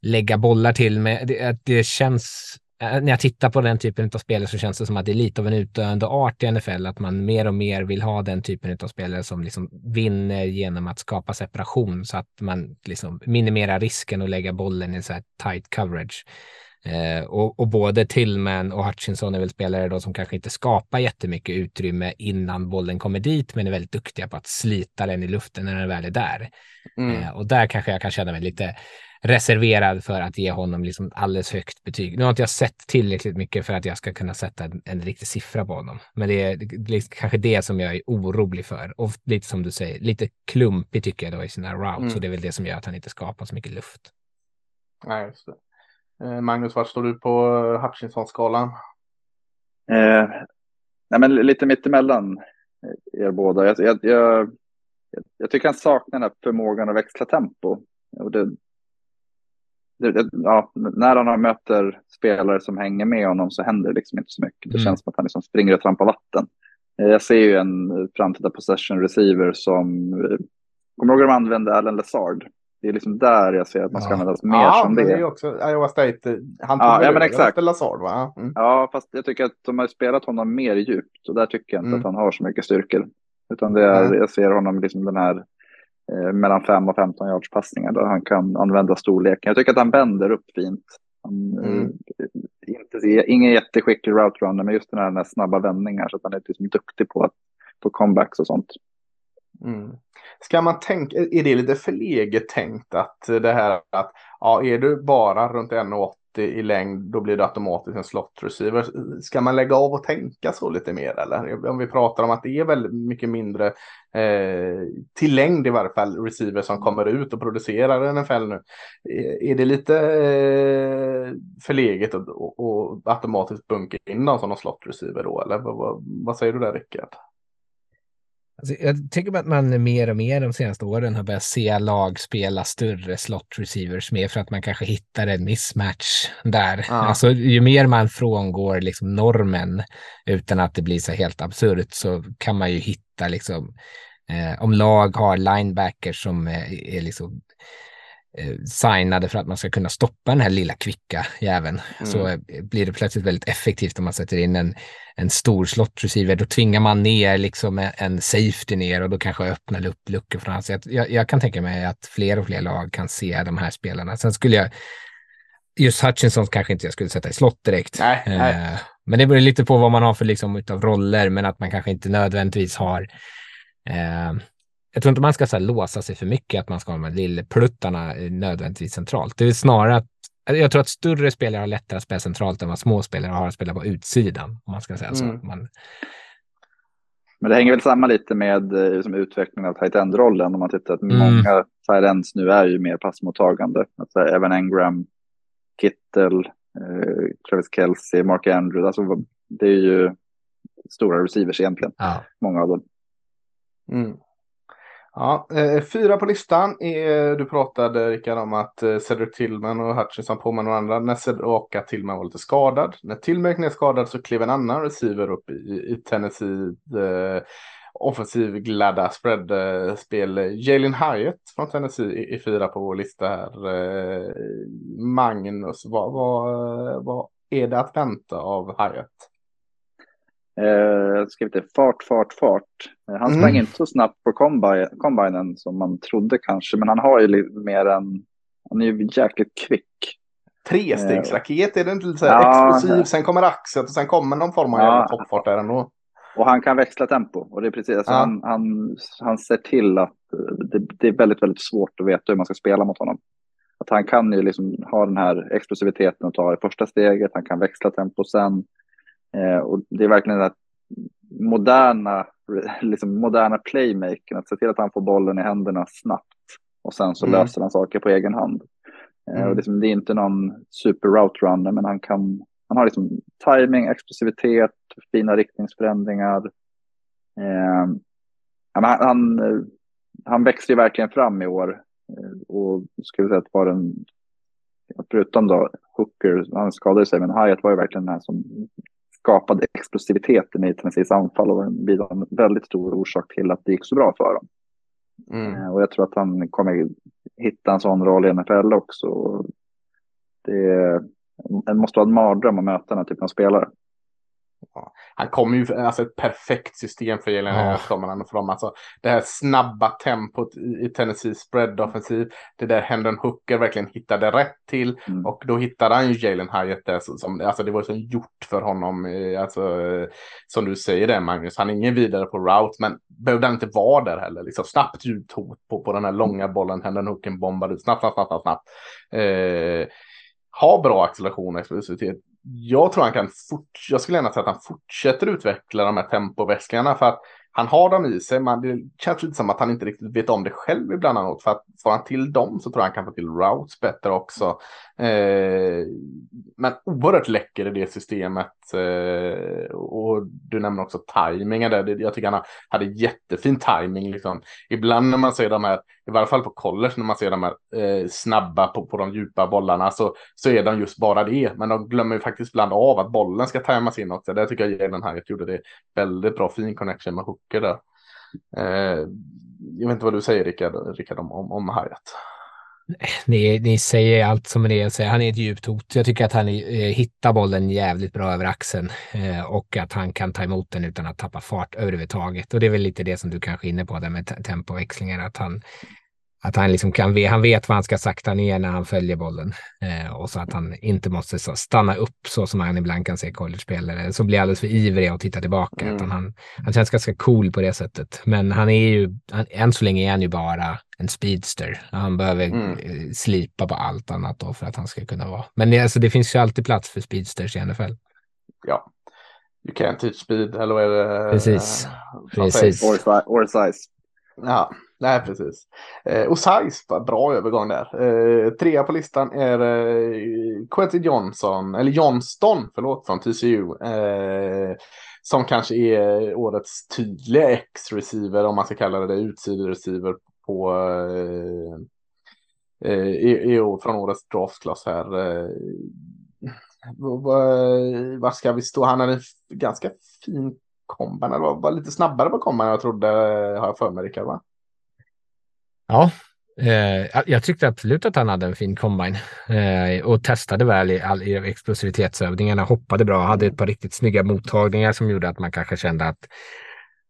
lägga bollar till med. Det, det känns när jag tittar på den typen av spelare så känns det som att det är lite av en utdöende art i NFL, att man mer och mer vill ha den typen av spelare som liksom vinner genom att skapa separation så att man liksom minimerar risken att lägga bollen i så här tight coverage. Eh, och, och, både Tillman och Hutchinson är väl spelare då som kanske inte skapar jättemycket utrymme innan bollen kommer dit, men är väldigt duktiga på att slita den i luften när den väl är där. Mm. Eh, och där kanske jag kan känna mig lite reserverad för att ge honom liksom alldeles högt betyg. Nu har inte jag sett tillräckligt mycket för att jag ska kunna sätta en, en riktig siffra på honom. Men det är, det är kanske det som jag är orolig för. Och lite som du säger, lite klumpig tycker jag då i sina routes. Mm. Och det är väl det som gör att han inte skapar så mycket luft. Nej, just det. Eh, Magnus, var står du på eh, Hutchinson-skalan? Eh, nej, men lite mittemellan er båda. Jag, jag, jag, jag tycker han saknar den här förmågan att växla tempo. Och det, ja, när han möter spelare som hänger med honom så händer det liksom inte så mycket. Det Mm. känns som att han liksom springer och trampar vatten. Eh, Jag ser ju en framtida possession receiver som, eh, kommer du ihåg de använde Allen Lazard? Det är liksom där jag ser att man ska Ja. användas mer ja, som det. det är ju också Iowa State. eh, Han tog Ja, ja, men exakt. Lazard va? Mm. Ja, fast jag tycker att de har spelat honom mer djupt och där tycker jag inte Mm. att han har så mycket styrkor. Utan det är, jag ser honom liksom den här mellan 5 och 15 yards passningar där han kan använda storleken. Jag tycker att han bänder upp fint. Han, Mm. eh, inte, ingen jätteskicklig route runner, men just den här, den här snabba vändningar så att han är liksom duktig på, att, på comebacks och sånt. Mm. Ska man tänka, är det lite förleget tänkt att det här att ja, är du bara runt 1,80 i längd då blir det automatiskt en slot receiver. Ska man lägga av och tänka så lite mer eller? Om vi pratar om att det är väldigt mycket mindre eh, till längd i varje fall receiver som kommer ut och producerar NFL nu. Eh, är, det lite eh, förleget att och, och automatiskt bunka in dem som någon slot receiver då eller vad, vad, vad säger du där Rickard? Alltså, jag tycker att man mer och mer de senaste åren har börjat se lag spela större slot receivers mer för att man kanske hittar en mismatch där. Ja. Alltså ju mer man frångår liksom normen utan att det blir så helt absurt så kan man ju hitta liksom eh, om lag har linebackers som eh, är liksom signade för att man ska kunna stoppa den här lilla kvicka jäveln så eh, blir det plötsligt väldigt effektivt om man sätter in en, en stor slot receiver. Då tvingar man ner liksom en- safety ner och då kanske öppnar upp luckor hans. Jag, jag, jag kan tänka mig att fler och fler lag kan se de här spelarna. Sen skulle jag just Hutchinson kanske inte jag skulle sätta i slott direkt. Nej, Eh, nej. Men det beror lite på vad man har för liksom utav roller, men att man kanske inte nödvändigtvis har eh, jag tror inte man ska så här, låsa sig för mycket att man ska ha de här lillpluttarna eh, nödvändigtvis centralt. Det är snarare att jag tror att större spelare har lättare att spela centralt än vad små spelare har att spela på utsidan. Om man ska säga så. Mm. Man, Men det hänger väl samman lite med eh, liksom, utvecklingen av tight end-rollen. Om man tittar att Mm. många tight ends nu är ju mer passmottagande. Alltså, även Engram, Kittel, eh, Travis Kelce, Mark Andrews. Alltså, det är ju stora receivers egentligen, ja. många av dem. Mm. Ja, eh, fyra på listan. Är, du pratade Rickard om att eh, Cedric Tillman och Hutchinson påminner varandra när Cedric och att Tillman var lite skadad. När Tillman är skadad så klev en annan receiver upp i, i Tennessee. Eh, offensiv glada spread-spel. Eh, Jalen Hyatt från Tennessee är, fyra på vår lista här. Eh, Magnus, vad, vad, vad är det att vänta av Hyatt? Eh, skrivit det, fart, fart, fart. Eh, han sprang Mm. inte så snabbt på combine, combinen som man trodde kanske, men han har ju lite mer än, han är ju jäkligt kvick. Trestegsraket, är det inte lite så här Ja. explosiv? Sen kommer axet och sen kommer någon form av Ja. toppfart där ändå. Och han kan växla tempo. Och det är precis, alltså Ja. han, han, han ser till att eh, det, det är väldigt, väldigt svårt att veta hur man ska spela mot honom. Att han kan ju liksom ha den här explosiviteten och ta det första steget. Han kan växla tempo sen. Eh, och det är verkligen här moderna, liksom moderna playmaking. Att se till att han får bollen i händerna snabbt. Och sen så Mm. löser han saker på egen hand. Eh, Mm. och liksom, det är inte någon super route runner, men han kan han har liksom timing, explosivitet, fina riktningsförändringar. Eh, han, han, han växer ju verkligen fram i år. Eh, och vi säga att var den, förutom då Hooker, han skadade sig, men Hyatt var ju verkligen den här som skapade explosiviteten i Tennessees anfall och var en väldigt stor orsak till att det gick så bra för dem. Mm. Eh, Och jag tror att han kommer hitta en sån roll i NFL också. Det, det måste vara en mardröm att möta den här typen av spelare. Han kommer ju, alltså ett perfekt system för Jalen Ja. Kommer han från. Alltså, det här snabba tempot i, i Tennessee spread offensiv. Det där Hendon Hooker verkligen hittade rätt till. Mm. Och då hittade han ju Jalen Hyatt där. så- Som, alltså det var ju som gjort för honom. eh, Alltså, som du säger där Magnus. Han är ingen vidare på route. Men behövde han inte vara där heller. Liksom, snabbt uthot på, på den här långa bollen. Hendon Hooker bombade ut. Snabbt, snabbt, snabbt, snabbt. snabbt. Eh, ha bra acceleration och explosivitet. Jag tror han kan fort, jag skulle gärna säga att han fortsätter utveckla de här tempoväxlingarna för att han har dem i sig, men det känns lite som att han inte riktigt vet om det själv ibland. För att får han till dem så tror jag han kan få till routes bättre också. Eh, men oerhört läcker i det systemet. Eh, och du nämner också tajmingen där. Jag tycker han hade jättefin tajming. Liksom. Ibland när man ser de här, i varje fall på college, när man ser de här eh, snabba på, på de djupa bollarna så, så är de just bara det. Men de glömmer ju faktiskt ibland av att bollen ska tajmas in också. Där tycker jag Jalen Hyatt gjorde det väldigt bra, fin connection med hooker där. Eh, jag vet inte vad du säger Rickard, Rickard om, om, om Hyatt. Ni, ni säger allt som det är. Han är ett djupt hot. Jag tycker att han eh, hittar bollen jävligt bra över axeln eh, och att han kan ta emot den utan att tappa fart överhuvudtaget. Och det är väl lite det som du kanske är inne på där med tempoväxlingar, att han att han liksom kan, han vet vad han ska sakta ner när han följer bollen eh, och så att han inte måste så stanna upp så som han ibland kan se college-spelare som blir alldeles för ivriga och tittar tillbaka. Mm. Utan han, han känns ganska cool på det sättet. Men han är ju, han, än så länge är han ju bara en speedster. Han behöver mm. Eh, slipa på allt annat då för att han ska kunna vara. Men det, alltså, det finns ju alltid plats för speedsters i NFL. Ja. You can't teach speed, eller vad är det? Precis. Precis. Or, or size. Ja, nej precis. Eh, och size, bra övergång där. Eh, trea på listan är eh, Quentin Johnson, eller Johnston, förlåt, från TCU. Eh, som kanske är årets tydliga X-receiver, om man ska kalla det, utsidreceiver på eh, eh, i, i, från årets draftklass här. Eh, var ska vi stå? Han hade en ganska fin combine, eller var, var lite snabbare på combine jag trodde, har jag för mig, Rickard, va? Ja, eh, jag tyckte absolut att han hade en fin combine eh, och testade väl i, all, i explosivitetsövningarna, hoppade bra, hade ett par riktigt snygga mottagningar som gjorde att man kanske kände att,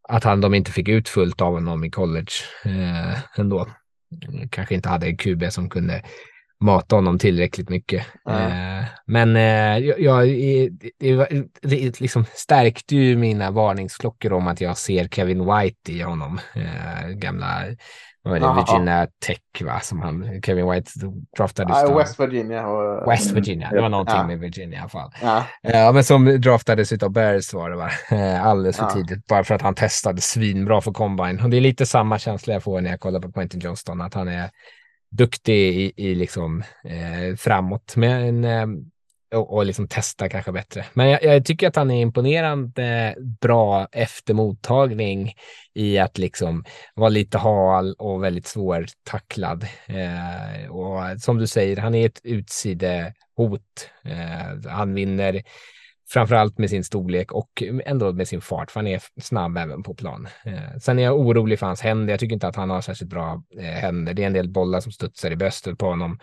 att han, de inte fick ut fullt av honom i college eh, ändå. Kanske inte hade en QB som kunde mata honom tillräckligt mycket. Mm. men eh, jag, det, det liksom stärkte ju mina varningsklockor om att jag ser Kevin White i honom. Eh, gamla vad var det, Virginia Tech va, som han, Kevin White draftades. Ja, West Virginia. Och... West Virginia, det var någonting ja. med Virginia i alla fall. Ja. ja, men som draftades av Bears var det va, alldeles för ja. tidigt, bara för att han testade svinbra för combine. Och det är lite samma känsla jag får när jag kollar på Quentin Johnston, att han är duktig i, i liksom eh, framåt. Men eh, och, och liksom testa kanske bättre. Men jag, jag, tycker att han är imponerande bra efter mottagning i att liksom vara lite hal och väldigt svårtacklad. Eh, och som du säger, han är ett utsidehot. Eh, han vinner framförallt med sin storlek och ändå med sin fart, för han är snabb även på plan. Eh, sen är jag orolig för hans händer. Jag tycker inte att han har särskilt bra eh, händer. Det är en del bollar som studsar i bröstet på honom.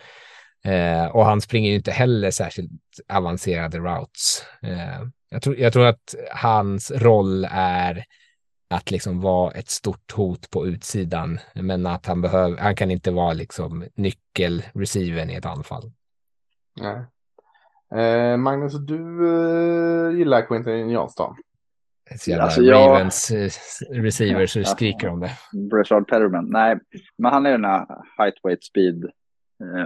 Eh, och han springer ju inte heller särskilt avancerade routes. Eh, jag, tror, jag tror att hans roll är att liksom vara ett stort hot på utsidan, men att han behöver, han kan inte vara liksom nyckelreceiven i ett anfall. Nej. Eh, Magnus, du eh, gillar Quentin Johnston? Så jävla alltså, jag... Ravens eh, receivers så skriker om det. Brashard Petterman. Nej, men han är den här height weight speed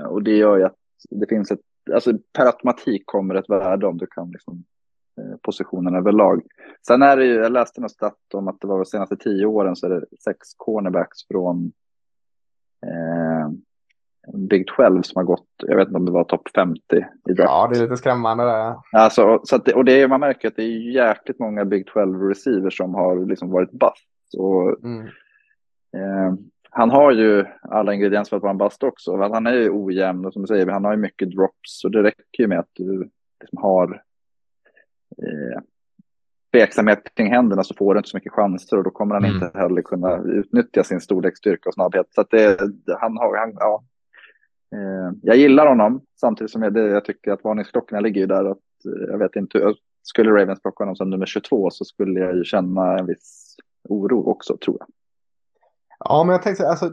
och det gör ju att det finns ett, alltså per automatik kommer ett värde om du kan liksom eh, positionen överlag. Sen är det ju, jag läste något stat om att det var de senaste tio åren så är det sex cornerbacks från eh, Big 12 som har gått, jag vet inte om det var topp 50 i draft. Ja, det är lite skrämmande det. Alltså, så det, och det man märker att det är jäkligt många Big 12 receivers som har liksom varit bust. Och, mm. eh, han har ju alla ingredienser för att vara en bast också. Han är ju ojämn och som du säger, han har ju mycket drops och det räcker ju med att du liksom har eh, tveksamhet kring händerna så får du inte så mycket chanser och då kommer han mm. inte heller kunna utnyttja sin storlek, styrka och snabbhet. Så att det, han har, han, ja. Eh, jag gillar honom samtidigt som jag, det, jag tycker att varningsklockorna ligger ju där. Att, eh, jag vet inte, skulle Ravens plocka honom som nummer 22 så skulle jag ju känna en viss oro också tror jag. Ja, men jag tänkte alltså,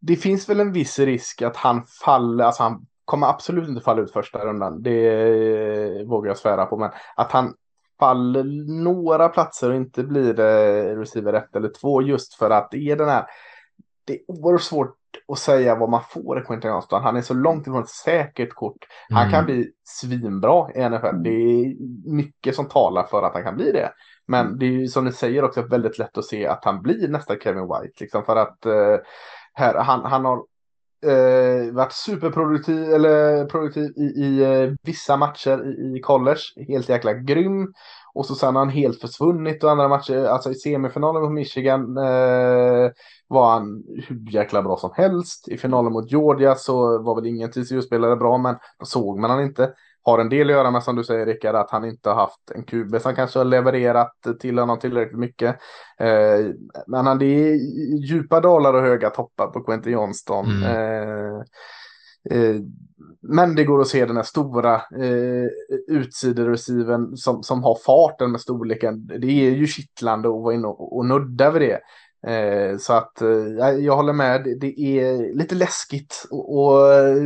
det finns väl en viss risk att han faller, alltså han kommer absolut inte falla ut första rundan, det vågar jag svära på, men att han faller några platser och inte blir eh, receiver 1 eller 2 just för att det är den här, det är oerhört svårt att säga vad man får i Quentin Johnston. Han är så långt ifrån ett säkert kort. Han mm. kan bli svinbra i NFL. Det är mycket som talar för att han kan bli det. Men mm. det är ju som ni säger också väldigt lätt att se att han blir nästa Kevin White. Liksom, för att eh, här, han, han har eh, varit superproduktiv eller produktiv i, i eh, vissa matcher i, i college. Helt jäkla grym. Och så sen har han helt försvunnit och andra matcher, alltså i semifinalen mot Michigan eh, var han hur jäkla bra som helst. I finalen mot Georgia så var väl ingen TCU-spelare bra, men då såg man han inte. Har en del att göra med, som du säger Rickard, att han inte har haft en QB som kanske har levererat till honom tillräckligt mycket. Eh, men han, det är djupa dalar och höga toppar på Quentin Johnston. Mm. Eh, eh, men det går att se den här stora eh, utsidereceiven som, som har farten med storleken. Det är ju kittlande att vara inne och, och nudda vid det. Eh, så att eh, jag håller med. Det är lite läskigt att eh,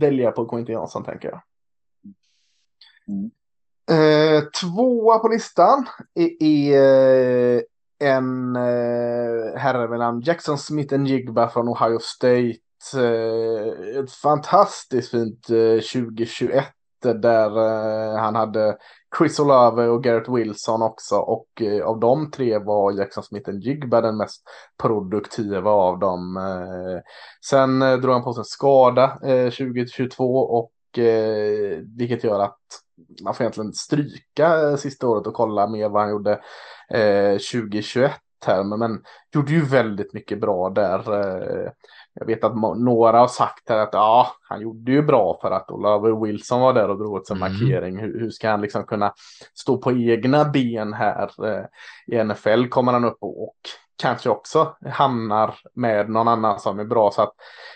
välja på Quinton Jansson tänker jag. Mm. Eh, tvåa på listan är, är en eh, herre vid namn Jackson Smith Jigba från Ohio State. Eh, ett fantastiskt fint 2021 där han hade Chris Olave och Garrett Wilson också och eh, av de tre var Jackson Smith Jigba den mest produktiva av dem. Eh, sen eh, drog han på sig en skada eh, 2022 och eh, vilket gör att man får egentligen stryka eh, sista året och kolla mer vad han gjorde 2021 här, men gjorde ju väldigt mycket bra där. Jag vet att några har sagt här att ja, han gjorde ju bra för att Olav Wilson var där och drog åt sig mm. markering. Hur, hur, ska han liksom kunna stå på egna ben här eh, i NFL? Kommer han upp och, och kanske också hamnar med någon annan som är bra. Så att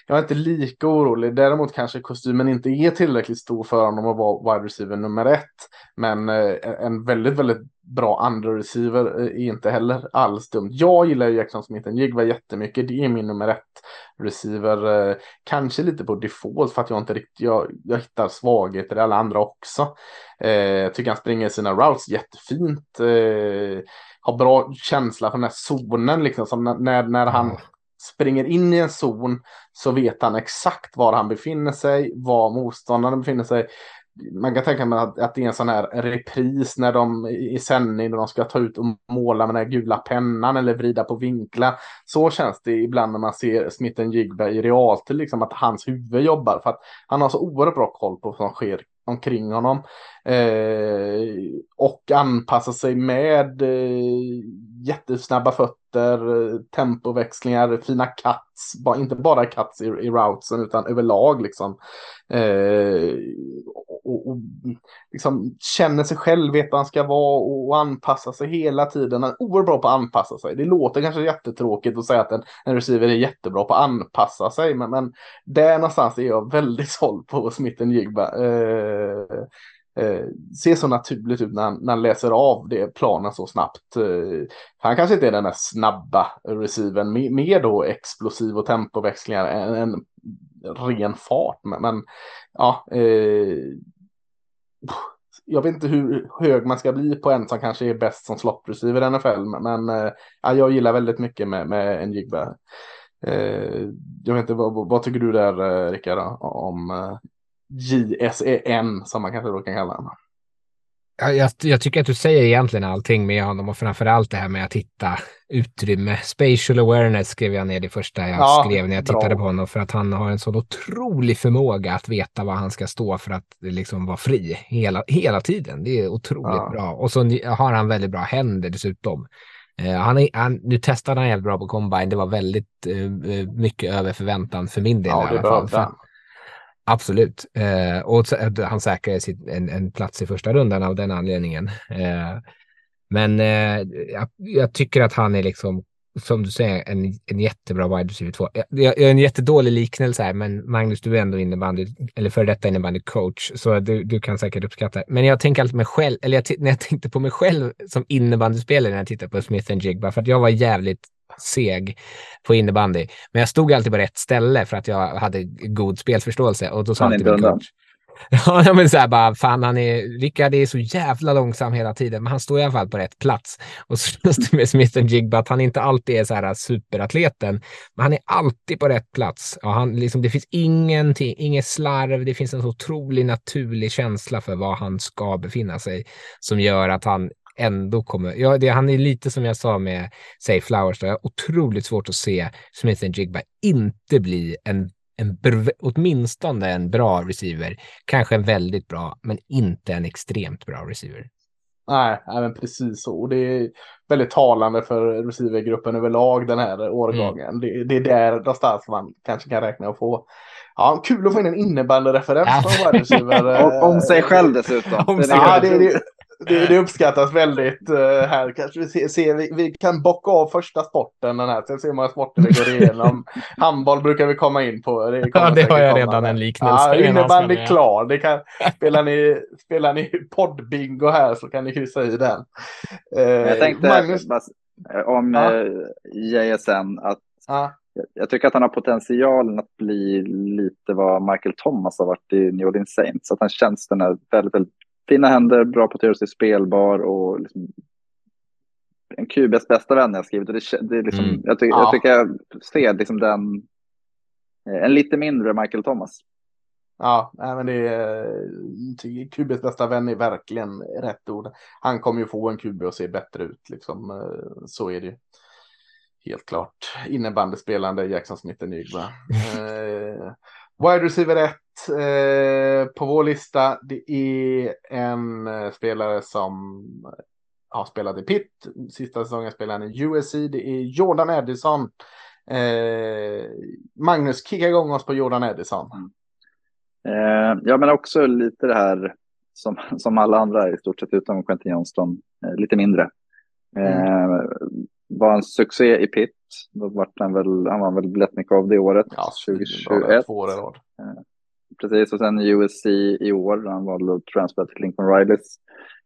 jag är inte lika orolig. Däremot kanske kostymen inte är tillräckligt stor för honom att vara wide receiver nummer ett. Men eh, en väldigt, väldigt bra andra receiver eh, är inte heller alls dumt. Jag gillar Jackson Smith Jigva jättemycket. Det är min nummer ett receiver. Eh, kanske lite på default för att jag inte riktigt, jag, jag hittar svagheter i alla andra också. Jag tycker han springer sina routes jättefint har bra känsla för den här zonen liksom. Som när, när han mm. springer in i en zon så vet han exakt var han befinner sig, var motståndaren befinner sig. Man kan tänka mig att, att det är en sån här repris när de i sändning när de ska ta ut och måla med den här gula pennan eller vrida på vinklar. Så känns det ibland när man ser Smitten Jigba i realtid, liksom att hans huvud jobbar för att han har så oerhört bra koll på vad som sker omkring honom. Eh, och anpassa sig med eh, jättesnabba fötter, tempoväxlingar, fina cuts, ba, inte bara cuts i, i routsen utan överlag liksom. Eh, och, och, liksom känner sig själv, vet vad han ska vara och, och anpassa sig hela tiden. Han är oerhört bra på att anpassa sig. Det låter kanske jättetråkigt att säga att en, en receiver är jättebra på att anpassa sig, men, men där någonstans är jag väldigt såld på Smith Jigba. Eh, eh, ser så naturligt ut när han, när han läser av det planen så snabbt. Eh, han kanske inte är den där snabba receiven, mer, mer då explosiv och tempoväxlingar än en ren fart. Men, men ja, eh, jag vet inte hur hög man ska bli på en som kanske är bäst som slot receiver i NFL, men eh, ja, jag gillar väldigt mycket med, med en jigba. Eh, jag vet inte, vad, vad tycker du där, eh, Rickard, om eh, JSEN som man kanske då kan kalla den. Jag, jag, tycker att du säger egentligen allting med honom och framförallt det här med att hitta utrymme. Spatial awareness skrev jag ner det första jag ja, skrev när jag tittade bra. på honom för att han har en sån otrolig förmåga att veta var han ska stå för att liksom vara fri hela, hela tiden. Det är otroligt ja. bra. Och så har han väldigt bra händer dessutom. Uh, han är, han, nu testade han helt bra på combine. Det var väldigt uh, mycket över förväntan för min del ja, i alla fall. Absolut. Eh, och eh, han säkrade sitt, en, en, plats i första rundan av den anledningen. Eh, men eh, jag, jag, tycker att han är liksom, som du säger, en, en jättebra wide receiver 2. Jag, jag, en jättedålig liknelse här, men Magnus, du är ändå innebandy, eller före detta innebandy coach, så du, du kan säkert uppskatta. Men jag tänker alltid mig själv, eller jag, när jag tänkte på mig själv som innebandyspelare när jag tittade på Smith Jigba, för att jag var jävligt seg på innebandy. Men jag stod alltid på rätt ställe för att jag hade god spelförståelse. Och då sa han alltid min coach. Ja, men så här bara, fan han är, Rickard är så jävla långsam hela tiden, men han står i alla fall på rätt plats. Och så det med Smith Jigba att han inte alltid är så här superatleten, men han är alltid på rätt plats. Ja, han, liksom, det finns ingenting, inget slarv, det finns en så otrolig naturlig känsla för var han ska befinna sig som gör att han ändå kommer, ja, det, han är lite som jag sa med Say Flowers, då. jag har otroligt svårt att se Smith Jigba inte bli en, en åtminstone en bra receiver, kanske en väldigt bra, men inte en extremt bra receiver. Nej, men precis så. Och det är väldigt talande för receivergruppen överlag den här årgången. Mm. Det, det, är där någonstans man kanske kan räkna och få. Ja, kul att få in en innebandyreferens ja. om, om sig själv dessutom. Om sig ja, det, det, det, det, uppskattas väldigt uh, här. Kanske vi, ser, ser vi, vi, kan bocka av första sporten den här. Sen ser man sporter vi går igenom. Handboll brukar vi komma in på. Det, ja, det har jag redan en liknelse. Ja, innebandy klar. Det kan, spelar, ni, spelar ni poddbingo här så kan ni kryssa i den. Uh, jag tänkte Magnus... om ja. uh, JSN att ja. jag tycker att han har potentialen att bli lite vad Michael Thomas har varit i New Orleans Saints. Att han känns den här väldigt, väldigt fina händer, bra på att göra sig spelbar och liksom en QBs bästa vän jag skrivit. Och det, det är liksom, mm. jag, ty ja. jag tycker jag ser liksom den, eh, en lite mindre Michael Thomas. Ja, men det är QBs bästa vän är verkligen rätt ord. Han kommer ju få en QB att se bättre ut, liksom. Eh, så är det ju. Helt klart. Innebandespelande Jackson Smith Nygma. eh, wide receiver 1 Eh, på vår lista. Det är en eh, spelare som har spelat i Pitt. Sista säsongen spelade han i USC. Det är Jordan Edison. Eh, Magnus, kicka igång oss på Jordan Edison. Mm. Eh, ja, men också lite det här som, som alla andra i stort sett utom Quentin Johnston, eh, lite mindre. Mm. Var en succé i Pitt. Då var han, väl, han var väl Bletnikov det året, ja, 2021. Två år precis. Och sen USC i år, han valde att transfera till Lincoln Rileys.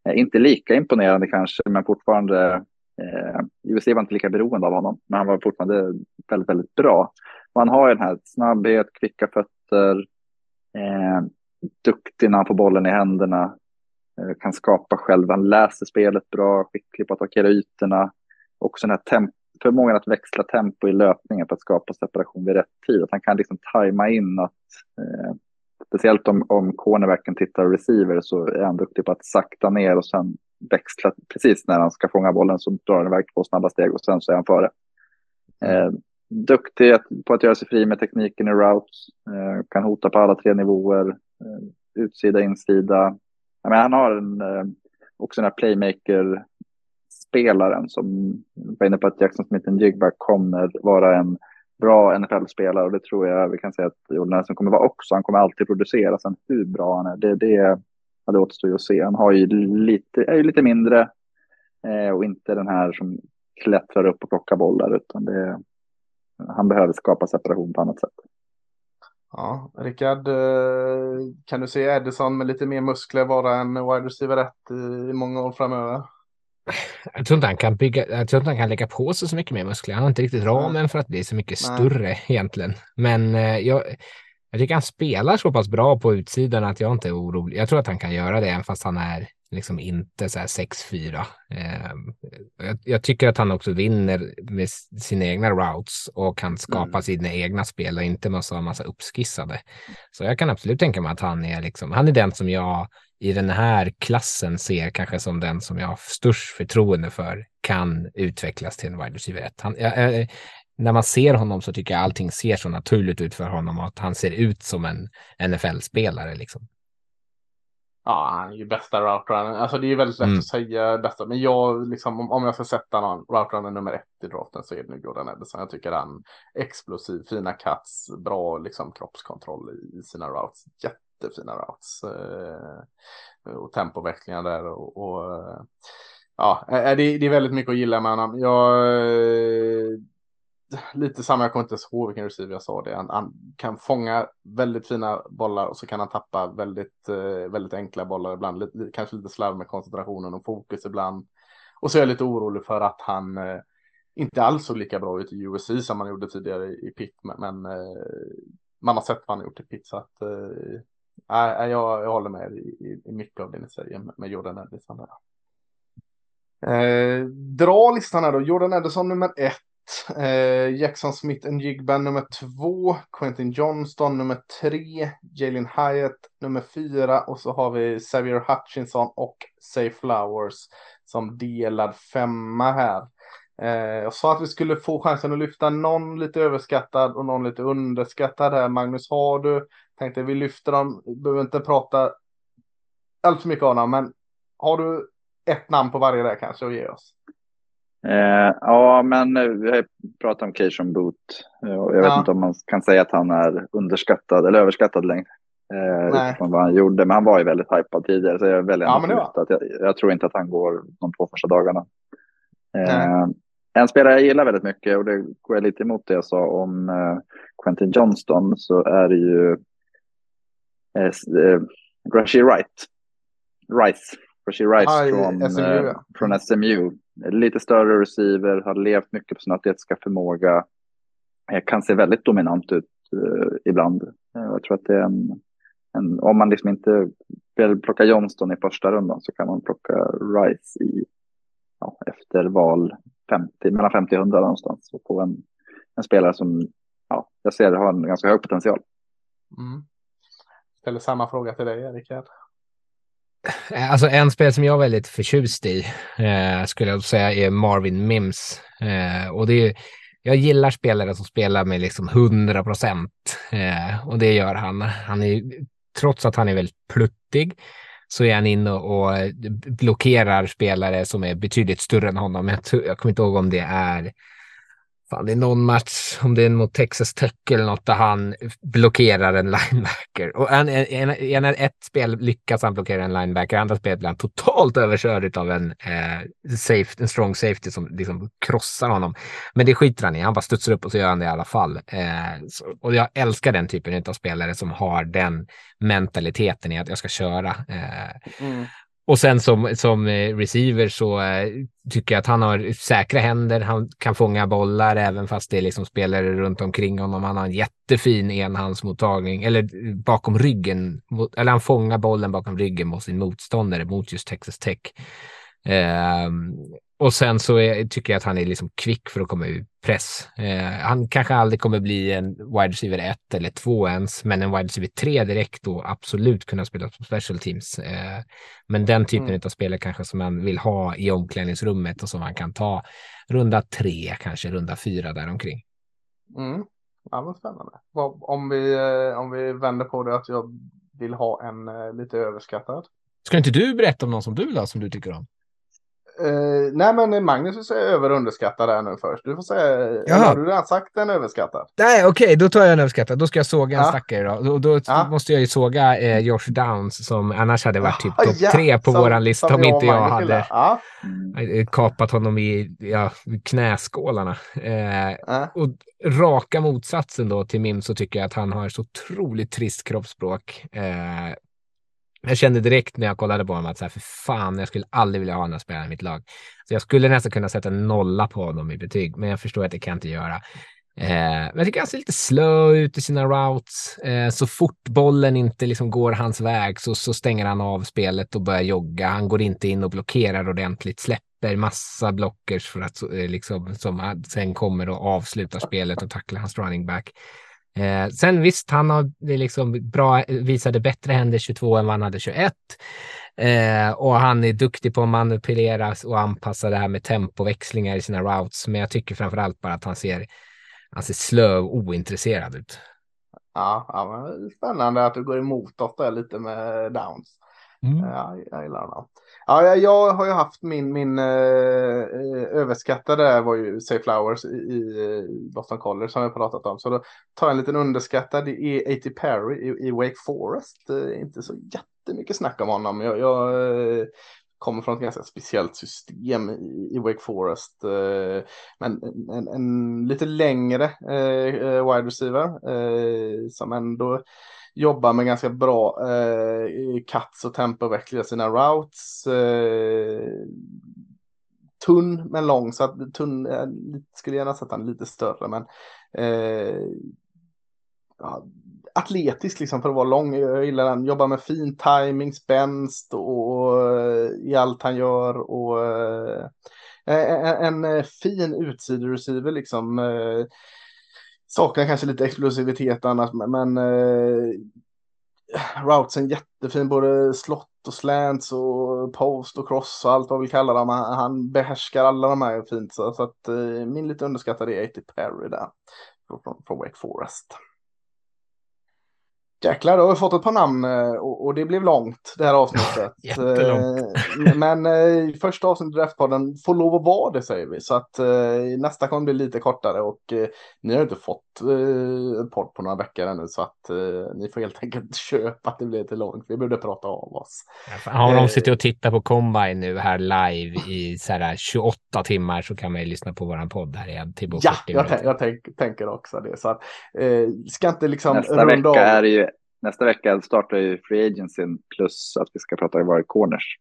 Eh, inte lika imponerande kanske, men fortfarande. Eh, USC var inte lika beroende av honom, men han var fortfarande väldigt, väldigt bra. Och han har den här snabbhet, kvicka fötter, eh, duktig när han får bollen i händerna, eh, kan skapa själv. Han läser spelet bra, skicklig på att attackera ytorna. Också den här temp förmågan att växla tempo i löpningen för att skapa separation vid rätt tid. Att han kan liksom tajma in att eh, speciellt om, om cornerbacken tittar receiver så är han duktig på att sakta ner och sen växla precis när han ska fånga bollen så drar han iväg två snabba steg och sen så är han före. Eh, duktig på att göra sig fri med tekniken i routes, eh, kan hota på alla tre nivåer, eh, utsida, insida. Ja, men han har en, eh, också den här playmaker-spelaren som var inne på att Jackson Smith Jigba kommer vara en bra NFL-spelare och det tror jag vi kan säga att Jordan Nelson kommer vara också. Han kommer alltid producera. Sen hur bra han är, det, det, ja, det återstår ju att se. Han har ju lite, är ju lite mindre eh, och inte den här som klättrar upp och plockar bollar utan det, han behöver skapa separation på annat sätt. Ja, Rickard, eh, kan du se Edison med lite mer muskler vara en wide receiver 1 i många år framöver? Jag tror inte han kan bygga, jag tror inte han kan lägga på sig så mycket mer muskler. Han har inte riktigt ramen för att bli så mycket större Nej. egentligen. Men eh, jag, jag tycker han spelar så pass bra på utsidan att jag inte är orolig. Jag tror att han kan göra det, även fast han är liksom inte så här 6-4. Eh, jag, jag, tycker att han också vinner med sina egna routes och kan skapa mm. sina egna spel och inte så massa uppskissade. Så jag kan absolut tänka mig att han är liksom, han är den som jag i den här klassen ser kanske som den som jag har störst förtroende för kan utvecklas till en wide receiver 1. Han, jag, när man ser honom så tycker jag allting ser så naturligt ut för honom och att han ser ut som en NFL-spelare. Liksom. Ja, han är ju bästa routerun. Alltså det är ju väldigt lätt mm. att säga bästa, men jag liksom om jag ska sätta någon routerun nummer ett i draften så är det nu Jordan Edison. Jag tycker han explosiv, fina cuts, bra liksom kroppskontroll i, i sina routes. Jätte Typ jättefina routes. Eh, och tempoväxlingar där och, och eh, ja, eh, eh, det, det är väldigt mycket att gilla med honom. Jag, lite samma, jag kommer inte ens ihåg vilken receiver jag sa det. Han, han, kan fånga väldigt fina bollar och så kan han tappa väldigt, väldigt enkla bollar ibland. Lite, kanske lite slarv med koncentrationen och fokus ibland. Och så är jag lite orolig för att han inte alls såg lika bra ut i USC som han gjorde tidigare i Pitt. Men, men man har sett vad han gjort i Pitt. Så att, jag, jag håller med i, i mycket av det ni säger med, Jordan Edison. Eh, dra listan här då. Jordan Edison nummer ett. Eh, Jackson Smith and Jigban nummer två. Quentin Johnston nummer tre. Jalen Hyatt nummer fyra. Och så har vi Xavier Hutchinson och Say Flowers som delad femma här. Eh, jag sa att vi skulle få chansen att lyfta någon lite överskattad och någon lite underskattad här. Magnus, har du? Tänkte vi lyfter dem, behöver inte prata allt för mycket om dem, men har du ett namn på varje där kanske att ge oss? Eh, ja, men eh, vi har pratat om Cation Boot. Eh, jag vet Ja. inte om man kan säga att han är underskattad eller överskattad längre. Eh, utifrån vad han gjorde, men han var ju väldigt hypad tidigare. Så jag väljer Ja, att jag, jag tror inte att han går de två första dagarna. Eh, en spelare jag gillar väldigt mycket och det går jag lite emot det jag sa om eh, Quentin Johnston så är det ju eh, eh, Rashid Wright. Rice. Rashid Rice Ah, från, SMU, eh, ja. från SMU. Lite större receiver, har levt mycket på sin atletiska förmåga. Kan se väldigt dominant ut ibland. Jag tror att det är en, en, om man liksom inte vill plocka Johnston i första rundan så kan man plocka Rice i ja, efter val 50, mellan 50 och 100 någonstans. Och få en, en spelare som ja, jag ser har en ganska hög potential. Mm. Ställer samma fråga till dig, Erik. här. Eh, Alltså en spel som jag är väldigt förtjust i eh, skulle jag säga är Marvin Mims. Eh, och det är, jag gillar spelare som spelar med liksom 100 procent eh, och det gör han. Han är, trots att han är väldigt pluttig så är han inne och blockerar spelare som är betydligt större än honom. Jag, tror, jag kommer inte ihåg om det är Fan, det är någon match, om det är mot Texas Tech eller något, där han blockerar en linebacker. Och en, en, en, ett spel lyckas han blockera en linebacker, andra spelet blir han totalt överkörd av en, eh, safe, en strong safety som liksom krossar honom. Men det skiter han i, han bara studsar upp och så gör han det i alla fall. Eh, så, och jag älskar den typen av spelare som har den mentaliteten i att jag ska köra. Eh, Mm och sen som, som eh, receiver så eh, tycker jag att han har säkra händer. Han kan fånga bollar även fast det är liksom spelare runt omkring honom. Han har en jättefin enhandsmottagning eller eh, bakom ryggen. Eller han fångar bollen bakom ryggen mot sin motståndare mot just Texas Tech. Ehm, och sen så är, tycker jag att han är liksom kvick för att komma ur press. Eh, han kanske aldrig kommer bli en wide receiver 1 eller 2 ens, men en wide receiver 3 direkt då absolut kunna spela på special teams. Eh, men den typen Mm. av spelare kanske som man vill ha i omklädningsrummet och som man kan ta runda 3, kanske runda 4 däromkring. Mm. Ja, men spännande. Vad- Om vi, eh, om vi vänder på det att jag vill ha en eh, lite överskattad. Ska inte du berätta om någon som du vill ha som du tycker om? Eh, nej, men Magnus vill säga över och underskattad där nu först. Du får säga, Jaha. har du redan sagt en överskattad? Nej, okej, då tar jag en överskattad. Då ska jag såga en Ja. stackare då. Då, då Ja. måste jag ju såga eh, Josh Downs som annars hade varit typ topp ja, tre på som- våran lista om inte jag hade. Ja. Eh, kapat honom i ja, knäskålarna. Eh, och raka motsatsen då till Mim så tycker jag att han har så otroligt trist kroppsspråk. Eh, jag kände direkt när jag kollade på honom att så här, för fan, jag skulle aldrig vilja ha den här spelaren i mitt lag. Så jag skulle nästan kunna sätta en nolla på honom i betyg, men jag förstår att det kan jag inte göra. Eh, men jag tycker han ser lite slö ut i sina routes. Eh, så fort bollen inte liksom går hans väg så, så stänger han av spelet och börjar jogga. Han går inte in och blockerar ordentligt, släpper massa blockers för att eh, liksom, som sen kommer och avslutar spelet och tacklar hans running back. Eh, sen visst, han har liksom bra, visade bättre händer 22 än vad han hade 21. Eh, och han är duktig på att manipulera och anpassa det här med tempoväxlingar i sina routes. Men jag tycker framför allt bara att han ser, han ser slö och ointresserad ut. Ja, ja, men spännande att du går emot oss lite med Downs. Mm. Ja, jag gillar honom. Ja, jag, jag har ju haft min, min eh, eh, överskattade var ju Safe Flowers i, i eh, Boston College som vi pratat om. Så då tar jag en liten underskattad. Det är A.T. Perry i, i Wake Forest. Eh, inte så jättemycket snack om honom. Jag, jag eh, kommer från ett ganska speciellt system i, i Wake Forest. Eh, men en, en, en lite längre eh, eh, wide receiver eh, som ändå jobbar med ganska bra eh, cuts och tempovecklar sina routes. Eh, tunn men lång, så att tunn, eh, skulle gärna sett han lite större, men eh, ja, atletisk liksom för att vara lång. Jag gillar den. jobbar med fin timing, spänst och, och i allt han gör och eh, en, en eh, fin utsidereceiver liksom. Eh, Saknar kanske lite explosivitet annars, men, men eh, routsen jättefin, både slott och slants och post och cross och allt vad vi kallar dem. Han, han behärskar alla de här fint. Så, så att eh, min lite underskattade är A.T. Perry där. Från, från Wake Forest. Jäklar, då har vi fått ett par namn eh, och, och det blev långt det här avsnittet. Jättelångt. Eh, Men eh, första avsnittet i Draftpodden får lov att vara det säger vi. Så att eh, nästa kommer bli lite kortare och eh, ni har inte fått eh, en podd på några veckor ännu så att eh, ni får helt enkelt köpa att det blir lite långt. Vi borde prata om oss. Har Eh. de suttit och tittat på Combine nu här live i så här 28 timmar så kan man ju lyssna på våran podd här igen till Ja, 40 jag, jag tänk, tänker också det. Så att, eh, ska inte liksom Nästa runda vecka, av. är det ju, nästa vecka startar ju Free Agencyn plus att vi ska prata var corners.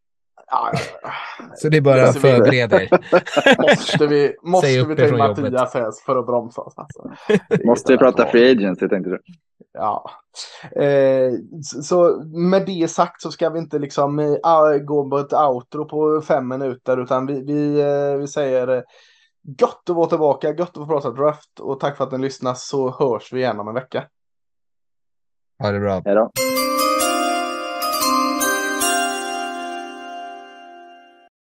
Ja, ja, ja. Så det är bara Så vi- förbereder. Måste vi, måste vi ta in. Mattias här för att bromsa oss? Alltså. Måste vi prata Free Agency tänkte du? Ja. Eh, så- med det sagt så ska vi inte liksom eh, gå på ett outro på fem minuter utan vi, vi, eh, vi säger eh, gött att vara tillbaka, gött att få prata draft och tack för att ni lyssnar så hörs vi igen om en vecka. Ha det bra. Hej då.